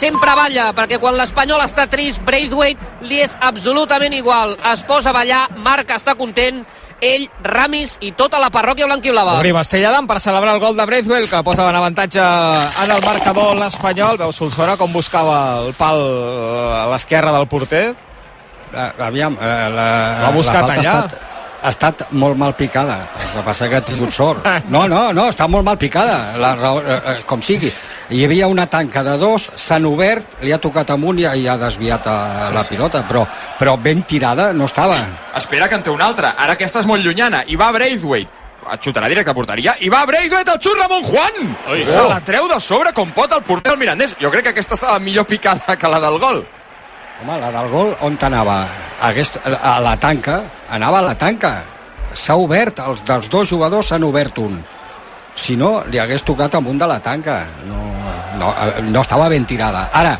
sempre balla, perquè quan l'Espanyol està trist, Braithwaite li és absolutament igual. Es posa a ballar, Marc està content, ell, Ramis i tota la parròquia blanquiblava. Obrim Estelladam per celebrar el gol de Braithwaite, que posa en avantatge en el marcador l'Espanyol. Veu Solsona com buscava el pal a l'esquerra del porter. Aviam, eh, la, L'ha buscat la falta allà. Ha estat, ha estat molt mal picada. El que passa que ha tingut sort. No, no, no, està molt mal picada, la raó, eh, eh, com sigui. Hi havia una tanca de dos, s'han obert, li ha tocat amunt i, i ha desviat a Sí, la sí. pilota, però, però ben tirada no estava. Espera que en té una altra. Ara aquesta és molt llunyana. I va Braithwaite. Et xutarà directe a porteria. I va Braithwaite, el xut Ramon Juan! Ui, Se oh. la treu de sobre com pot el porter del Mirandés. Jo crec que aquesta estava millor picada que la del gol. Home, la del gol, on anava? Hagués, a la tanca, anava a la tanca. S'ha obert, els dels dos jugadors s'han obert un. Si no, li hagués tocat amunt de la tanca. No, no, no estava ben tirada. Ara,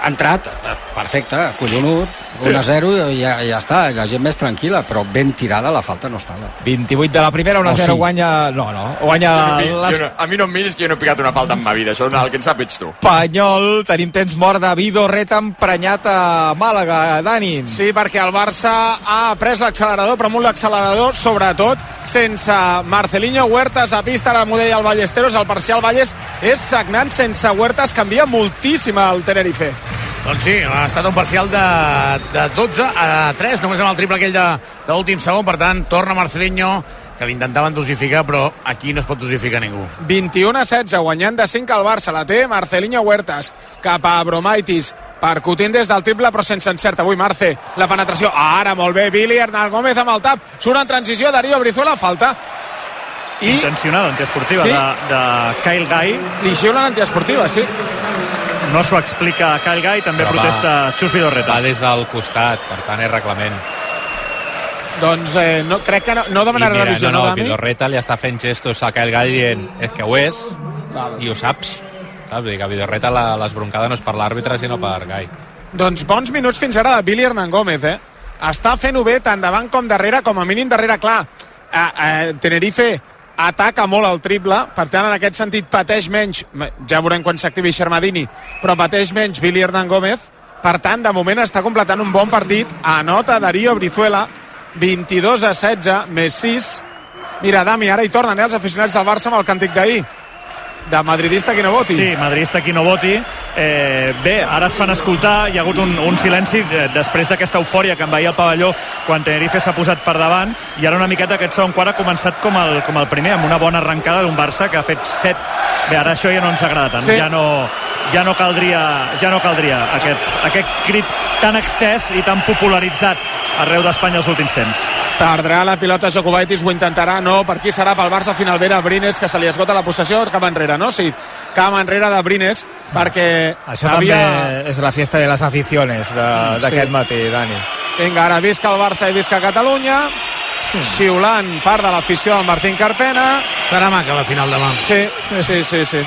ha entrat, perfecte, collonut, 1 a 0 i ja, ja està, la gent més tranquil·la, però ben tirada la falta no estava. 28 de la primera, 1 a Oh, 0 sí. guanya... No, no, guanya Jo, l'Es- no, a mi no em miris que jo no he picat una falta en ma vida. Això el que en sap ets tu. Espanyol, tenim temps mort de Vido Reta emprenyat a Màlaga, Dani. Sí, perquè el Barça ha pres l'accelerador, però molt l'accelerador, sobretot sense Marcelinho Huertas a pista, ara m'ho deia el Ballesteros, el parcial Valles és sagnant, sense Huertas canvia moltíssim el Tenerife. Doncs sí, ha estat un parcial de, de 12 a 3, només amb el triple aquell de, de l'últim segon, per tant, torna Marcelinho, que l'intentaven dosificar, però aquí no es pot dosificar ningú. 21 a 16, guanyant de 5 al Barça. La té Marcelinho Huertas cap a Bromaitis. Percutint des del triple, però sense encert. Avui Marce, la penetració. Ara, molt bé, Billy Hernán Gómez amb el tap. Surt en transició, Darío Brizuela, falta. I Intencionada, antiesportiva, Sí. de, de Kyle Guy. li xiulen antiesportiva, sí. No s'ho explica Kyle Guy, també Però va. protesta Xus Vidorreta. Va des del costat, per tant és reglament. Doncs eh, no, crec que no, no demanarà mira, revisió, no, no, no, Dami? Vidorreta li està fent gestos a Kyle Guy dient és que ho és Val. i ho saps. Saps? Vull dir que a Vidorreta la- l'esbroncada no és per l'àrbitre sinó per Guy. Doncs bons minuts fins ara de Billy Hernán Gómez, eh? Està fent-ho bé tant davant com darrere, com a mínim darrere, clar. Eh, eh, Tenerife ataca molt el triple, per tant, en aquest sentit pateix menys, ja veurem quan s'activi Xermadini, però pateix menys Billy Hernán Gómez, per tant, de moment està completant un bon partit, anota Darío Brizuela, 22 a 16, més 6. Mira, Dami, ara hi tornen eh, els aficionats del Barça amb el càntic d'ahir, de madridista qui no voti. Sí, madridista qui no voti. Eh, bé, ara es fan escoltar, hi ha hagut un, un silenci eh, després d'aquesta eufòria que envaïa el pavelló quan Tenerife s'ha posat per davant i ara una miqueta aquest segon quart ha començat com el, com el primer, amb una bona arrencada d'un Barça que ha fet 7. Bé, ara això ja no ens agrada tant, Sí. ja no, ja no caldria, ja no caldria aquest, aquest crit tan extès i tan popularitzat arreu d'Espanya els últims temps. Perdrà la pilota Jokubaitis, ho intentarà, no, per qui serà pel Barça final vera Brines, que se li esgota la possessió, cap enrere, no? Sí, cap enrere de Brines, perquè Això havia... també és la fiesta de les aficiones d'aquest Sí. matí, Dani. Vinga, ara visca el Barça i visca Catalunya, xiulant part de l'afició del Martín Carpena. Estarà maca la final demà. Sí, sí, sí, sí.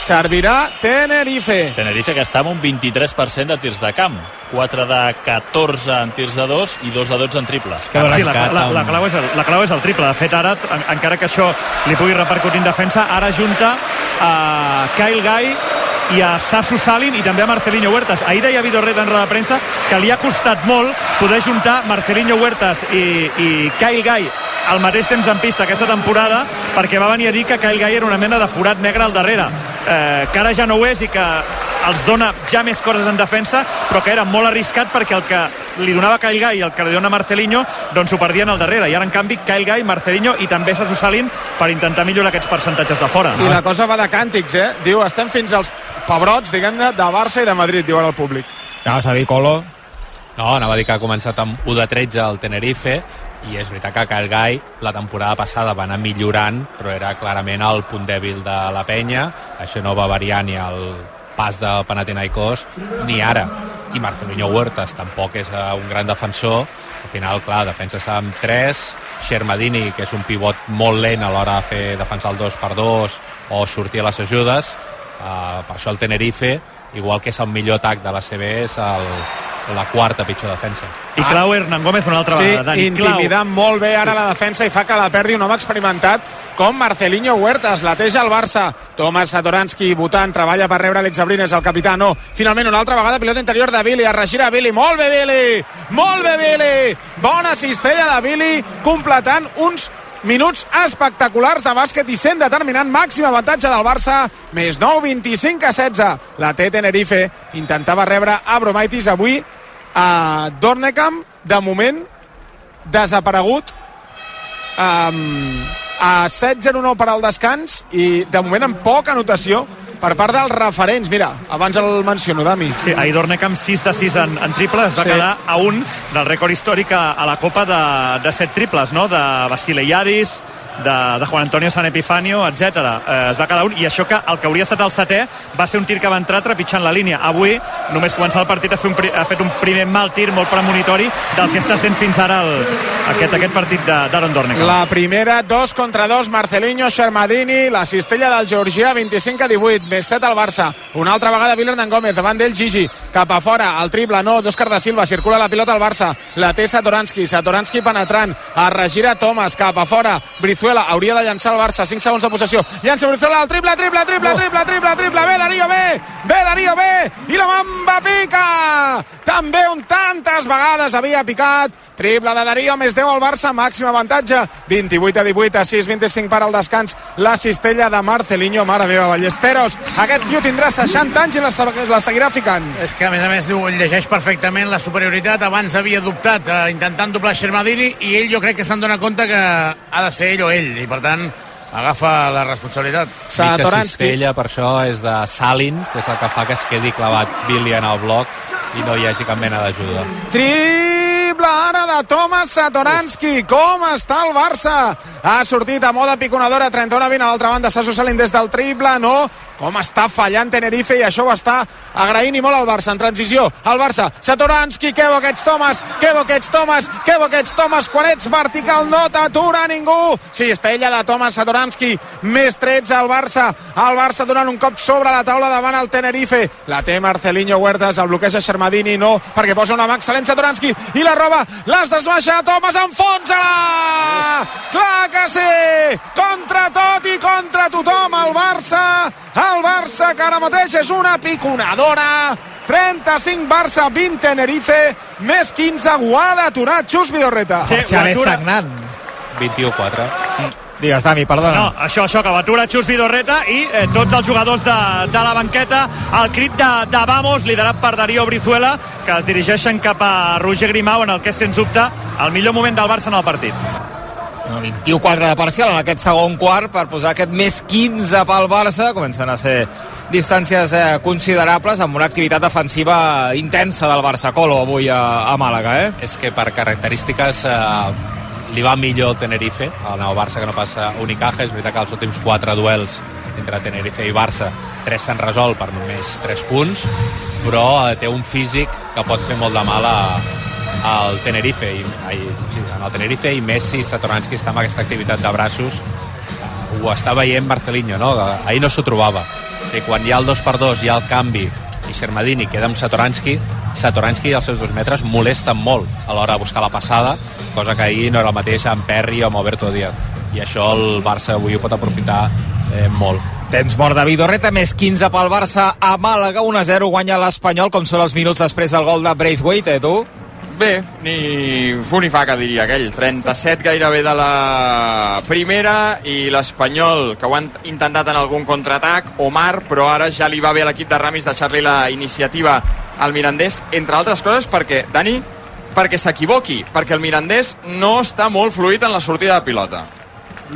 Servirà Tenerife. Tenerife que està amb un 23% de tirs de camp. 4 de 14 en tirs de 2 i 2 de 12 en triples. Sí, la, la, la, clau és el, la clau és el triple. De fet, ara, en, encara que això li pugui repercutir en defensa, ara junta a Kyle Guy i a Sasu Salin i també a Marcelinho Huertas. Ahir deia Vidorreta en roda de premsa que li ha costat molt poder juntar Marcelinho Huertas i, i Kyle Guy al mateix temps en pista aquesta temporada perquè va venir a dir que Kyle Guy era una mena de forat negre al darrere eh, que ara ja no ho és i que els dona ja més coses en defensa però que era molt arriscat perquè el que li donava Kyle Guy i el que li dona Marcelinho doncs ho perdien al darrere i ara en canvi Kyle Guy, Marcelinho i també Sasu Salin per intentar millorar aquests percentatges de fora I la cosa va de càntics, eh? Diu, estem fins als pebrots, diguem-ne, de Barça i de Madrid, diu ara el públic. Anaves a dir, Colo? No, anava a dir que ha començat amb 1 de 13 al Tenerife i és veritat que Kyle Guy la temporada passada va anar millorant però era clarament el punt dèbil de la penya. Això no va variar ni al pas de Panathinaikos ni ara. I Marcelinho Huertas tampoc és eh, un gran defensor. Al final, clar, defensa amb 3 Shermadini, que és un pivot molt lent a l'hora de fer defensar el 2 per 2 o sortir a les ajudes. Uh, per això el Tenerife igual que és el millor atac de la CB és el, la quarta pitjor defensa i clau Hernán Gómez una altra sí, vegada Dani, clau intimidant molt bé ara la defensa i fa que la perdi un home experimentat com Marcelinho Huertas. Lateja el Barça. Thomas Satoranski votant, treballa per rebre Alex Abrines, el capità. No, finalment una altra vegada pilota interior de Billy, a regira Billy. Molt bé, Billy! Molt bé, Billy! Bona cistella de Billy, completant uns minuts espectaculars de bàsquet i sent determinant màxim avantatge del Barça. Més 9, 25 a 16 la té Tenerife, intentava rebre Abromaitis avui a Dornecamp, de moment desaparegut um, a 7-0-9 per al descans i de moment amb poca anotació per part dels referents. Mira, abans el menciono, Dami. Sí, ahir Dornecamp 6 de 6 en, en triple es va Sí. quedar a un del rècord històric a, a la Copa de, de 7 triples, no? De Basile Iadis, de, de Juan Antonio San Epifanio, etc. Eh, es va quedar un, i això que el que hauria estat el setè va ser un tir que va entrar trepitjant la línia. Avui, només començar el partit, ha fet un, ha fet un primer mal tir molt premonitori del que està sent fins ara el, aquest, aquest partit d'Aaron Dornecamp. La primera, dos contra dos, Marcelinho, Shermadini, la cistella del Georgià, 25 a 18, més 7 al Barça. Una altra vegada Vilernan Gómez, davant d'ell Gigi, cap a fora, el triple, no, d'Òscar da Silva, circula la pilota al Barça, la té Satoranski, Satoranski penetrant, es regira Thomas, cap a fora, Brizuela, hauria de llançar el Barça, 5 segons de possessió, llança Brizuela, el triple, triple, triple, triple, triple, triple, bé Darío, bé, bé Darío, bé, i la mamba pica! També un tantes vegades havia picat, triple de Darío, més 10 al Barça, màxim avantatge, 28 a 18, a 6, 25 per al descans, la cistella de Marcelinho, mare meva, Ballesteros, aquest tio tindrà 60 anys i la, la seguirà ficant. És que, a més a més, diu, llegeix perfectament la superioritat. Abans havia dubtat eh, intentant doblar Shermadini i ell jo crec que se'n dona compte que ha de ser ell o ell i, per tant, agafa la responsabilitat. Mitja cistella, per això, és de Salin, que és el que fa que es quedi clavat Billy en el bloc i no hi hagi cap mena d'ajuda. Triple ara de Thomas Satoranski. Com està el Barça? Ha sortit a moda piconadora, 31 a 20 a l'altra banda. Sasso Salin des del triple, no. Com està fallant Tenerife i això ho està agraint i molt al Barça en transició. El Barça, Satoranski, que bo aquests Thomas, que bo aquests Thomas, que bo aquests Thomas, quan ets vertical no t'atura ningú. Sí, estella de Thomas Satoranski, més 13 al Barça. El Barça donant un cop sobre la taula davant el Tenerife. La té Marcelinho Huertas, el bloqueja Shermadini, no, perquè posa una mà excel·lent Satoranski i la roba, l'has desbaixat, Thomas, enfonsa-la! Clar que sí! Contra tot i contra tothom, el Barça, el Barça que ara mateix és una piconadora, 35 Barça, 20 Tenerife, més 15 ho ha d'aturar Xus Vidorreta. Sí, és ho atura- sagnant. 21-4. Digues, Dami, perdona. No, això, això, que l'atura Xus Vidorreta i eh, tots els jugadors de, de la banqueta, el crit de, de Vamos, liderat per Darío Brizuela, que es dirigeixen cap a Roger Grimau, en el que és, sens dubte, el millor moment del Barça en el partit. No, 21-4 de parcial en aquest segon quart per posar aquest més 15 pel Barça. Comencen a ser distàncies eh, considerables amb una activitat defensiva intensa del Barça Colo avui a, a Màlaga, eh? És que per característiques eh, li va millor el Tenerife, al nou Barça que no passa Unicaja. És veritat que els últims quatre duels entre Tenerife i Barça, tres s'han resolt per només 3 punts, però eh, té un físic que pot fer molt de mal a, al Tenerife, i, ai, sí, en el Tenerife i Messi, Satoranski està amb aquesta activitat de braços ho està veient Marcelinho, no? Ahir no s'ho trobava. O sigui, quan hi ha el 2 per 2 hi ha el canvi i Shermadini queda amb Satoranski, Satoranski i els seus dos metres molesten molt a l'hora de buscar la passada, cosa que ahir no era el mateix amb Perry o amb Alberto Díaz. I això el Barça avui ho pot aprofitar eh, molt. Temps mort de Vidorreta, més 15 pel Barça a Màlaga, 1-0 guanya l'Espanyol, com són els minuts després del gol de Braithwaite, eh, tu? Bé, ni fu ni fa, que diria aquell. 37 gairebé de la primera i l'Espanyol, que ho han intentat en algun contraatac, Omar, però ara ja li va bé a l'equip de Ramis deixar-li la iniciativa al Mirandés, entre altres coses perquè, Dani, perquè s'equivoqui, perquè el Mirandés no està molt fluid en la sortida de pilota.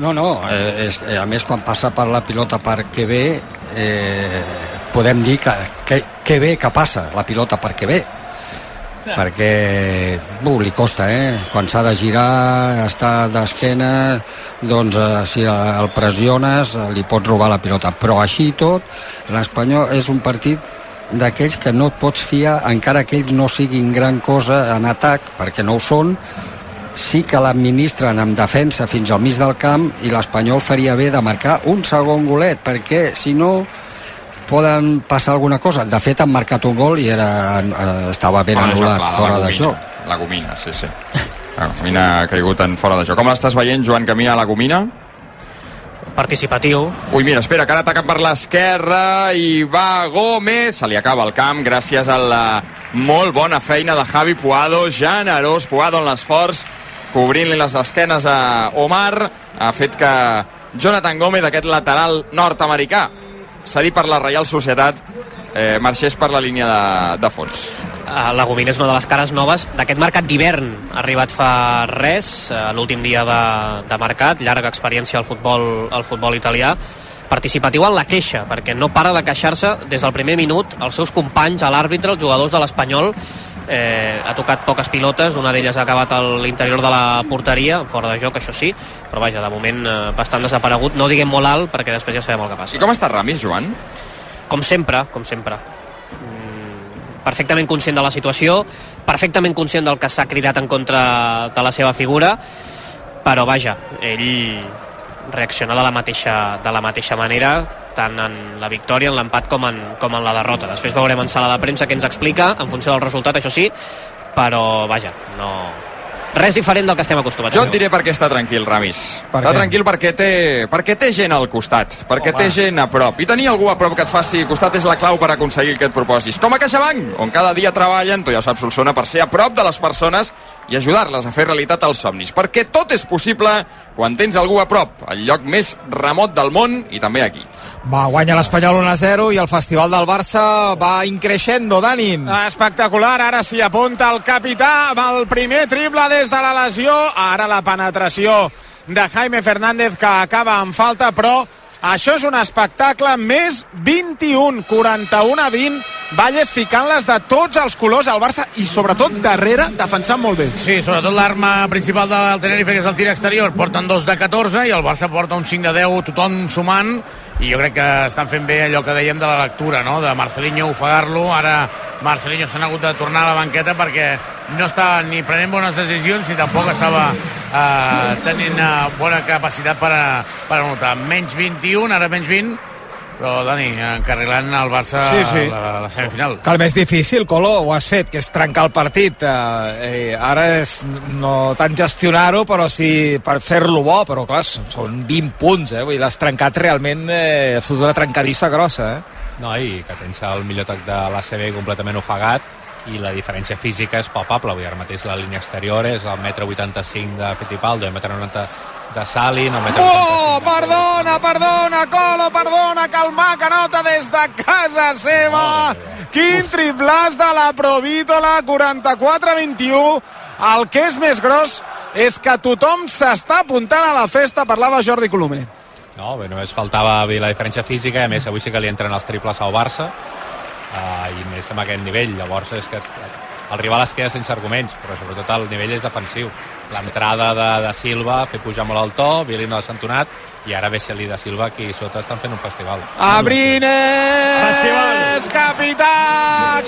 No, no, eh, és, eh, a més quan passa per la pilota per que bé eh, podem dir que, que, que bé que passa la pilota per que bé perquè bu, li costa, eh? Quan s'ha de girar, està d'esquena, doncs eh, si el pressiones eh, li pots robar la pilota. Però així i tot, l'Espanyol és un partit d'aquells que no et pots fiar, encara que ells no siguin gran cosa en atac, perquè no ho són, sí que l'administren amb defensa fins al mig del camp i l'Espanyol faria bé de marcar un segon golet, perquè si no poden passar alguna cosa. De fet, han marcat un gol i era, estava ben de joc, anul·lat clar, fora la d'això. Gomina. La Gomina, sí, sí. La Gomina ha caigut en fora de joc. Com l'estàs veient, Joan Camí, a la Gomina? Participatiu. Ui, mira, espera, que ara ataca per l'esquerra i va Gómez. Se li acaba el camp gràcies a la molt bona feina de Javi Puado, generós Puado en l'esforç, cobrint-li les esquenes a Omar. Ha fet que Jonathan Gómez, aquest lateral nord-americà, cedit per la Reial Societat, eh, marxés per la línia de, de fons. Uh, la Gomina és una de les cares noves d'aquest mercat d'hivern. Ha arribat fa res, uh, l'últim dia de, de mercat, llarga experiència al futbol, al futbol italià participatiu en la queixa, perquè no para de queixar-se des del primer minut els seus companys, a l'àrbitre, els jugadors de l'Espanyol eh, ha tocat poques pilotes, una d'elles ha acabat a l'interior de la porteria, fora de joc, això sí, però vaja, de moment eh, bastant desaparegut, no diguem molt alt perquè després ja sabem el que passa. I com està Ramis, Joan? Com sempre, com sempre. Mm, perfectament conscient de la situació, perfectament conscient del que s'ha cridat en contra de la seva figura, però vaja, ell reacciona de la mateixa, de la mateixa manera tant en la victòria, en l'empat com, en, com en la derrota. Després veurem en sala de premsa què ens explica en funció del resultat, això sí, però vaja, no, res diferent del que estem acostumats. Jo et diré per què està tranquil, Ramis. Per està què? tranquil perquè té, perquè té gent al costat, perquè Home. té gent a prop. I tenir algú a prop que et faci costat és la clau per aconseguir el que et proposis. Com a CaixaBank, on cada dia treballen, tu ja ho saps, Solsona, per ser a prop de les persones i ajudar-les a fer realitat els somnis. Perquè tot és possible quan tens algú a prop, al lloc més remot del món i també aquí. Va, guanya l'Espanyol 1-0 i el Festival del Barça va increixendo, Dani. Espectacular, ara s'hi apunta el capità amb el primer triple des de la lesió, ara la penetració de Jaime Fernández que acaba en falta, però això és un espectacle més 21, 41 a 20, Valles ficant-les de tots els colors al Barça i sobretot darrere defensant molt bé. Sí, sobretot l'arma principal del Tenerife, que és el tir exterior, porten dos de 14 i el Barça porta un 5 de 10, tothom sumant, i jo crec que estan fent bé allò que dèiem de la lectura, no? de Marcelinho ofegar-lo, ara Marcelinho s'ha hagut de tornar a la banqueta perquè no estava ni prenent bones decisions ni tampoc estava eh, tenint eh, bona capacitat per, a, per anotar. Menys 21, ara menys 20, però Dani, encarrilant el Barça Sí, sí. a la, a la semifinal. Que el més difícil, Colo, ho has fet, que és trencar el partit. Eh, eh, ara és no tant gestionar-ho, però sí per fer-lo bo, però clar, són- són 20 punts, eh? Vull dir, l'has trencat realment, eh, has fotut una trencadissa grossa, eh? No, i que tens el millor tac de l'ACB completament ofegat i la diferència física és palpable. Avui ara mateix la línia exterior és el metre 85 de Fittipaldo, el metre 90 de Salin, Oh, 85 de... perdona, perdona, Colo, perdona, calmar, que nota des de casa seva. Quin triplàs de la Provítola, 44-21. El que és més gros és que tothom s'està apuntant a la festa, parlava Jordi Colomer. No, bé, només faltava la diferència física, i a més avui sí que li entren els triples al Barça, uh, i més amb aquest nivell. Llavors és que el rival es queda sense arguments, però sobretot el nivell és defensiu. L'entrada de, de Silva fer pujar molt el to, Billy no ha sentonat, i ara Besseli de Silva aquí sota estan fent un festival. Abrines, capità,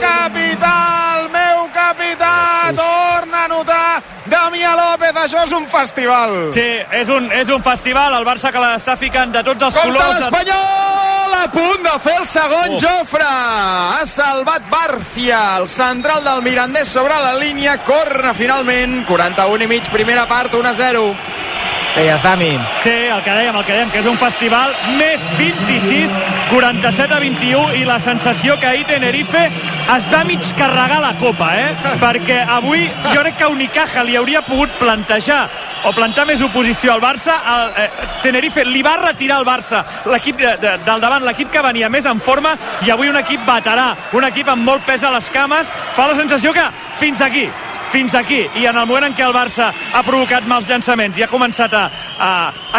capità, el meu capità, torna a notar Damià López, això és un festival. Sí, és un, és un festival, el Barça que l'està ficant de tots els Compte colors. l'Espanyol! A punt de fer el segon, Oh. Jofre! Ha salvat Barcia, el central del Mirandés sobre la línia, corna finalment, 41 i mig, primera part, 1 a 0. Deies, Dami. Sí, el que dèiem, el que dèiem, que és un festival més 26, 47 a 21, i la sensació que ahir Tenerife es va mig carregar la copa, eh? Perquè avui jo crec que Unicaja li hauria pogut plantejar o plantar més oposició al Barça. El, eh, Tenerife li va retirar al Barça l'equip de, de, del davant, l'equip que venia més en forma, i avui un equip veterà, un equip amb molt pes a les cames, fa la sensació que fins aquí, fins aquí i en el moment en què el Barça ha provocat mals llançaments i ha començat a, a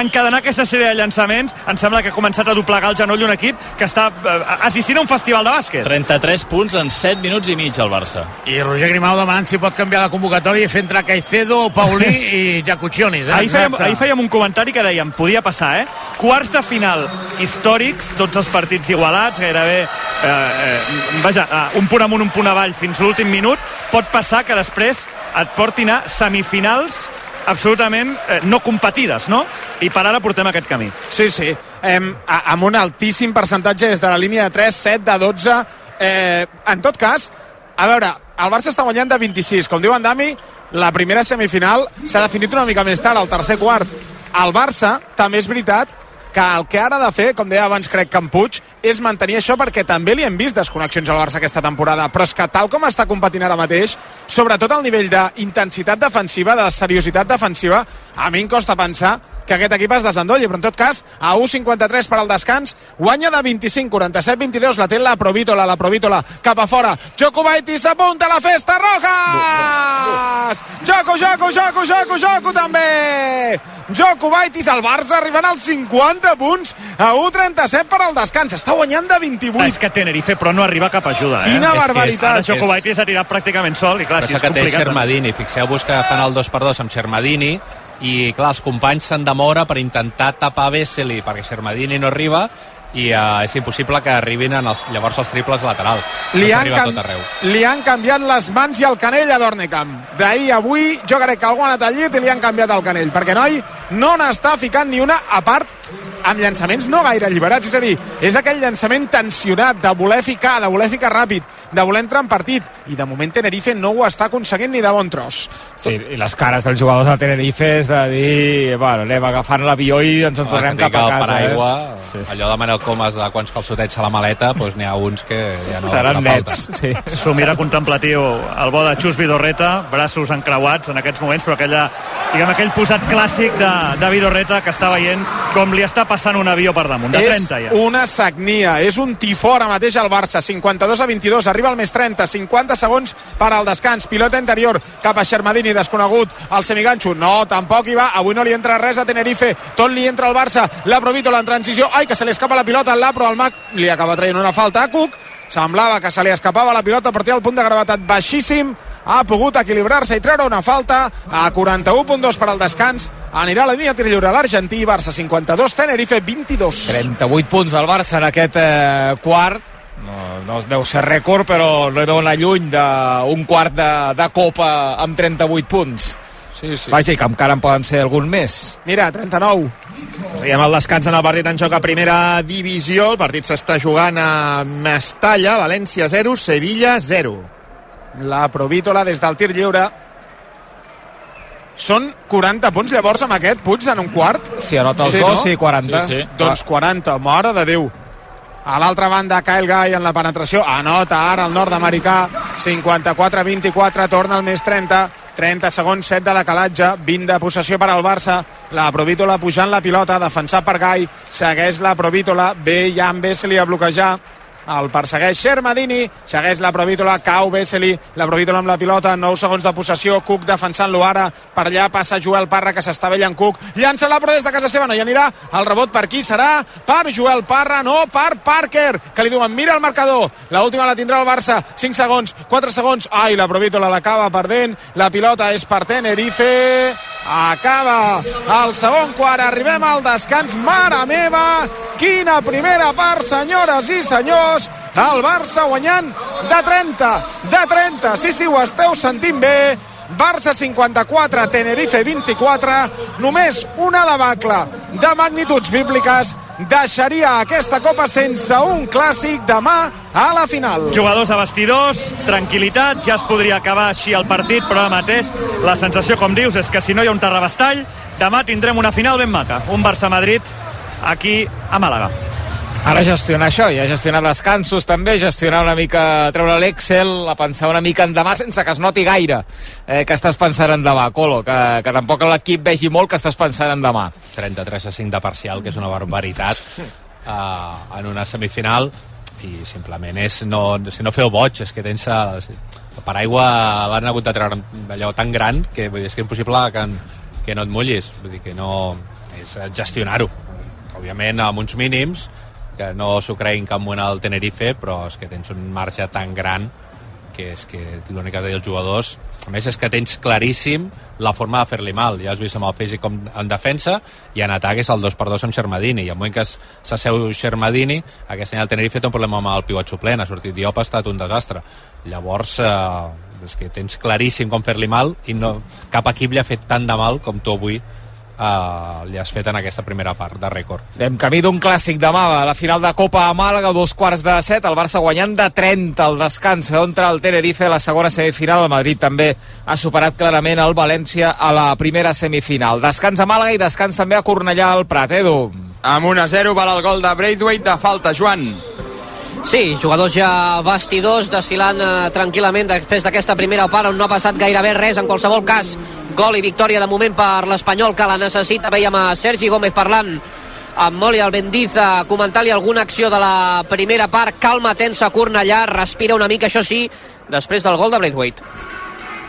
encadenar aquesta sèrie de llançaments em sembla que ha començat a doblegar el genoll un equip que està eh, assistint a un festival de bàsquet 33 punts en 7 minuts i mig al Barça. I Roger Grimau demanant si pot canviar la convocatòria i fer entrar Caicedo, Paulí i Jacuccionis. Eh? ahir fèiem, ahir fèiem un comentari que dèiem podia passar, eh? Quarts de final històrics, tots els partits igualats, gairebé eh, eh, vaja, eh, un punt amunt, un punt avall fins l'últim minut, pot passar que després et portin a semifinals absolutament eh, no competides, no? I per ara portem aquest camí. Sí, sí. A, amb un altíssim percentatge des de la línia de 3, 7, de 12. Eh, en tot cas, a veure, el Barça està guanyant de 26. Com diu en Dami, la primera semifinal s'ha definit una mica més tard, al tercer quart. El Barça, també és veritat, que el que ara ha de fer, com deia abans crec que en Puig, és mantenir això perquè també li hem vist desconnexions al Barça aquesta temporada, però és que tal com està competint ara mateix, sobretot al nivell d'intensitat defensiva, de seriositat defensiva, a mi em costa pensar que aquest equip es desendolli, però en tot cas, a 1.53 per al descans, guanya de 25, 47, 22, la té la Provítola, la Provítola, cap a fora, Djokovic s'apunta a la festa roja! Joco, Joco, Joco, Joco, Joco també! Djokovic, el Barça arribant als 50 punts a 1.37 per al descans, està guanyant de 28. És que Tenerife, però no arriba cap ajuda, eh? Quina És barbaritat. Ara Djokovic s'ha tirat pràcticament sol i clar, Però si és això que té complicat. Xermadini. Fixeu-vos que fan el 2x2 amb Xermadini i, clar, els companys s'han de moure per intentar tapar Vesely perquè Xermadini no arriba i uh, és impossible que arribin en els, llavors els triples laterals. li no han, tot arreu. li han canviat les mans i el canell a Dornecamp. D'ahir a avui jo crec que algú ha anat al llit i li han canviat el canell, perquè noi no n'està ficant ni una, a part amb llançaments no gaire alliberats, és a dir, és aquell llançament tensionat, de voler ficar, de voler ficar ràpid, de voler entrar en partit, i de moment Tenerife no ho està aconseguint ni de bon tros. Sí, i les cares dels jugadors de Tenerife és de dir, bueno, anem agafant l'avió i ens en tornem cap a el casa. paraigua, eh? Sí, sí. allò de Manel Comas de quants calçotets a la maleta, doncs n'hi ha uns que ja no Seran nets. Sí. S'ho mira contemplatiu el bo de Xus Vidorreta, braços encreuats en aquests moments, però aquella, diguem, aquell posat clàssic de, de Vidorreta que està veient com li està passant un avió per damunt, de 30 és ja. una sagnia, és un tifó ara mateix al Barça, 52 a 22, arriba al més 30, 50 segons per al descans, pilota interior cap a Xermadini, desconegut, el semiganxo, no, tampoc hi va, avui no li entra res a Tenerife, tot li entra al Barça, la Provítola en transició, ai, que se li escapa la pilota. Al Lapro, al Mac, li acaba traient una falta a Cook, semblava que se li escapava la pilota, però té el punt de gravetat baixíssim, ha pogut equilibrar-se i treure una falta a 41.2 per al descans. Anirà a la línia tir lliure l'Argentí Barça 52, Tenerife 22 38 punts al Barça en aquest eh, quart. No, no deu ser rècord però no anar lluny d'un quart de, de Copa amb 38 punts sí, sí. vaja, i que encara en poden ser algun més mira, 39 Veiem el descans en el partit en joc a primera divisió. El partit s'està jugant a Mestalla, València 0, Sevilla 0. La Provítola des del tir lliure. Són 40 punts llavors amb aquest Puig en un quart? Si anota els dos, sí, 40. Sí, sí. Doncs 40, mare de Déu. A l'altra banda, Kyle Guy en la penetració. Anota ara el nord-americà. 54-24, torna al més 30. 30 segons, 7 de decalatge, 20 de possessió per al Barça. La Provítola pujant la pilota, defensat per Gai. Segueix la Provítola, ve Jan Vesely a bloquejar. El persegueix Xermadini, segueix la Provítola, cau Vesely, la Provítola amb la pilota, 9 segons de possessió, Cook defensant-lo ara, per allà passa Joel Parra, que s'està veient Cook, llança-la però des de casa seva no hi anirà, el rebot per qui serà? Per Joel Parra, no, per Parker, que li diuen mira el marcador, la última la tindrà el Barça, 5 segons, 4 segons, ai, la Provítola l'acaba perdent, la pilota és per Tenerife, acaba el segon quart, arribem al descans, mare meva, quina primera part, senyores i senyors, el Barça guanyant de 30, de 30, sí, sí, ho esteu sentint bé, Barça 54, Tenerife 24, només una debacle de magnituds bíbliques deixaria aquesta copa sense un clàssic demà a la final. Jugadors a vestidors, tranquil·litat, ja es podria acabar així el partit, però ara mateix la sensació, com dius, és que si no hi ha un terrabastall, demà tindrem una final ben maca, un Barça-Madrid aquí a Màlaga. Ara gestionar això, ja gestionar descansos també, gestionar una mica, treure l'Excel, a pensar una mica en demà sense que es noti gaire eh, que estàs pensant en demà, Colo, que, que tampoc l'equip vegi molt que estàs pensant en demà. 33 a 5 de parcial, que és una barbaritat uh, en una semifinal i simplement és no, si no feu boig, és que tens el, el paraigua l'han hagut de treure allò tan gran que vull dir, és que és impossible que, que no et mullis vull dir que no és gestionar-ho òbviament amb uns mínims que no s'ho creguin cap moment al Tenerife però és que tens un marge tan gran que és que l'únic que has de dir els jugadors a més és que tens claríssim la forma de fer-li mal, ja has vist amb el físic com en defensa i en atac és el 2x2 amb Xermadini i al moment que s'asseu Xermadini aquest any el Tenerife té un problema amb el pivot suplent ha sortit Diop, ha estat un desastre. Llavors eh, és que tens claríssim com fer-li mal i no, cap equip li ha fet tant de mal com tu avui uh, li has fet en aquesta primera part de rècord. Anem camí d'un clàssic demà, a la final de Copa a Màlaga, dos quarts de set, el Barça guanyant de 30 al descans contra el Tenerife a la segona semifinal, el Madrid també ha superat clarament el València a la primera semifinal. Descans a Màlaga i descans també a Cornellà al Prat, Edu. amb 1 a 0 val el gol de Braithwaite de falta, Joan. Sí, jugadors ja vestidors desfilant eh, tranquil·lament després d'aquesta primera part on no ha passat gairebé res en qualsevol cas. Gol i victòria de moment per l'Espanyol que la necessita. Veiem a Sergi Gómez parlant amb Moli Albendiza comentant-li alguna acció de la primera part. Calma, tensa, Cornellà, respira una mica, això sí, després del gol de Braithwaite.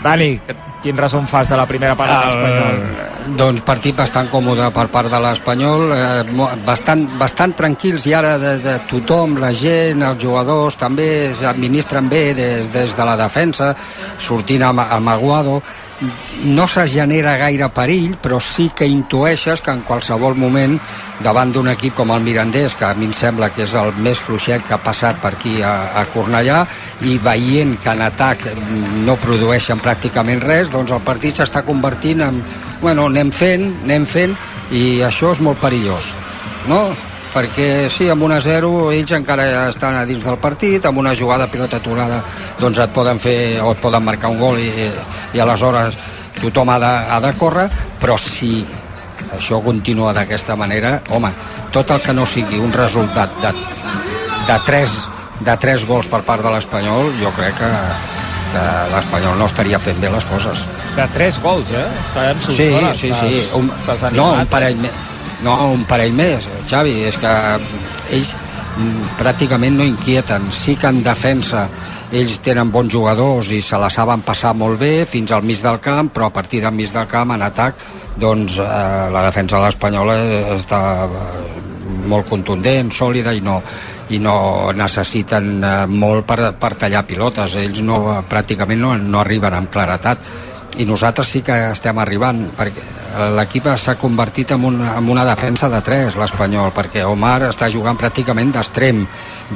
Dani, quin resum fas de la primera part de l'Espanyol? Doncs partit bastant còmode per part de l'Espanyol, eh, bastant, bastant tranquils i ara de, de tothom, la gent, els jugadors també s'administren bé des, des de la defensa, sortint amb, amb Aguado. No se genera gaire perill, però sí que intueixes que en qualsevol moment, davant d'un equip com el Mirandés, que a mi em sembla que és el més fluixet que ha passat per aquí a, a Cornellà, i veient que en atac no produeixen pràcticament res, doncs el partit s'està convertint en... Bueno, anem fent, anem fent, i això és molt perillós, no? perquè sí, amb 1 a 0 ells encara estan a dins del partit amb una jugada pilota aturada doncs et poden fer o et poden marcar un gol i, i aleshores tothom ha de, ha de córrer però si això continua d'aquesta manera home, tot el que no sigui un resultat de, de, tres, de tres gols per part de l'Espanyol jo crec que, que l'Espanyol no estaria fent bé les coses De 3 gols, eh? Caram, Sí, sí, sí. Un, no, un parell, me, no, un parell més, Xavi. És que ells mm, pràcticament no inquieten. Sí que en defensa ells tenen bons jugadors i se la saben passar molt bé fins al mig del camp, però a partir del mig del camp, en atac, doncs eh, la defensa de l'Espanyola està eh, molt contundent, sòlida i no, i no necessiten eh, molt per, per tallar pilotes. Ells no, pràcticament no, no arriben amb claretat i nosaltres sí que estem arribant perquè l'equip s'ha convertit en una, en una defensa de 3 l'Espanyol perquè Omar està jugant pràcticament d'extrem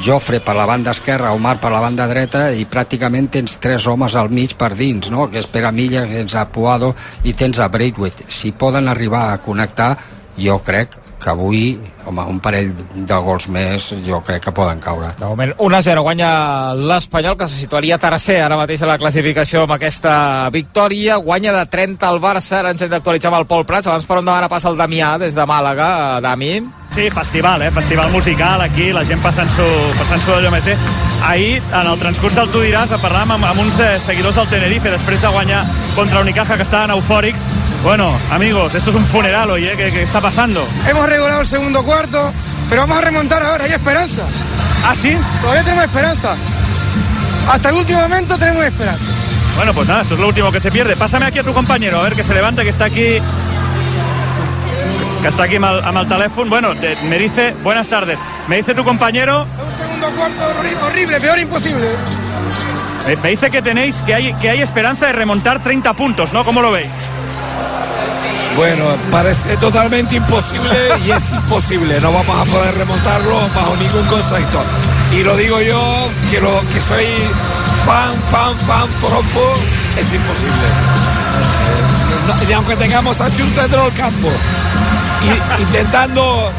Jofre per la banda esquerra Omar per la banda dreta i pràcticament tens tres homes al mig per dins no? que és Pere Milla, que tens a Puado i tens a Braithwaite si poden arribar a connectar jo crec que avui home, un parell de gols més jo crec que poden caure De moment 1-0 guanya l'Espanyol que se situaria tercer ara mateix a la classificació amb aquesta victòria guanya de 30 al Barça ara ens hem d'actualitzar amb el Pol Prats abans per on demana passa el Damià des de Màlaga eh, Dami Sí, festival, eh? Festival musical aquí, la gent passant-s'ho passant allò més bé. Ahir, en el transcurs del Tu diràs, parlàvem amb, amb uns eh, seguidors del Tenerife després de guanyar contra Unicaja que estaven eufòrics. Bueno, amigos, esto es un funeral hoy, ¿eh? ¿Qué, qué está pasando? Hemos regulado el segundo cuarto, pero vamos a remontar ahora, hay esperanza. ¿Ah, sí? Todavía tenemos esperanza. Hasta el último momento tenemos esperanza. Bueno, pues nada, esto es lo último que se pierde. Pásame aquí a tu compañero, a ver que se levante, que está aquí que está aquí amb el, amb el teléfono. Bueno, me dice, buenas tardes, me dice tu compañero, Un segundo cuarto horri- horrible, peor imposible. me, me dice que tenéis, que hay, que hay esperanza de remontar 30 puntos, ¿no? ¿Cómo lo veis? Bueno, parece totalmente imposible y es imposible. No vamos a poder remontarlo bajo ningún concepto. Y lo digo yo, que, lo, que soy fan, fan, fan, forofo, es imposible. No- aunque tengamos a Chus dentro del campo, y- intentando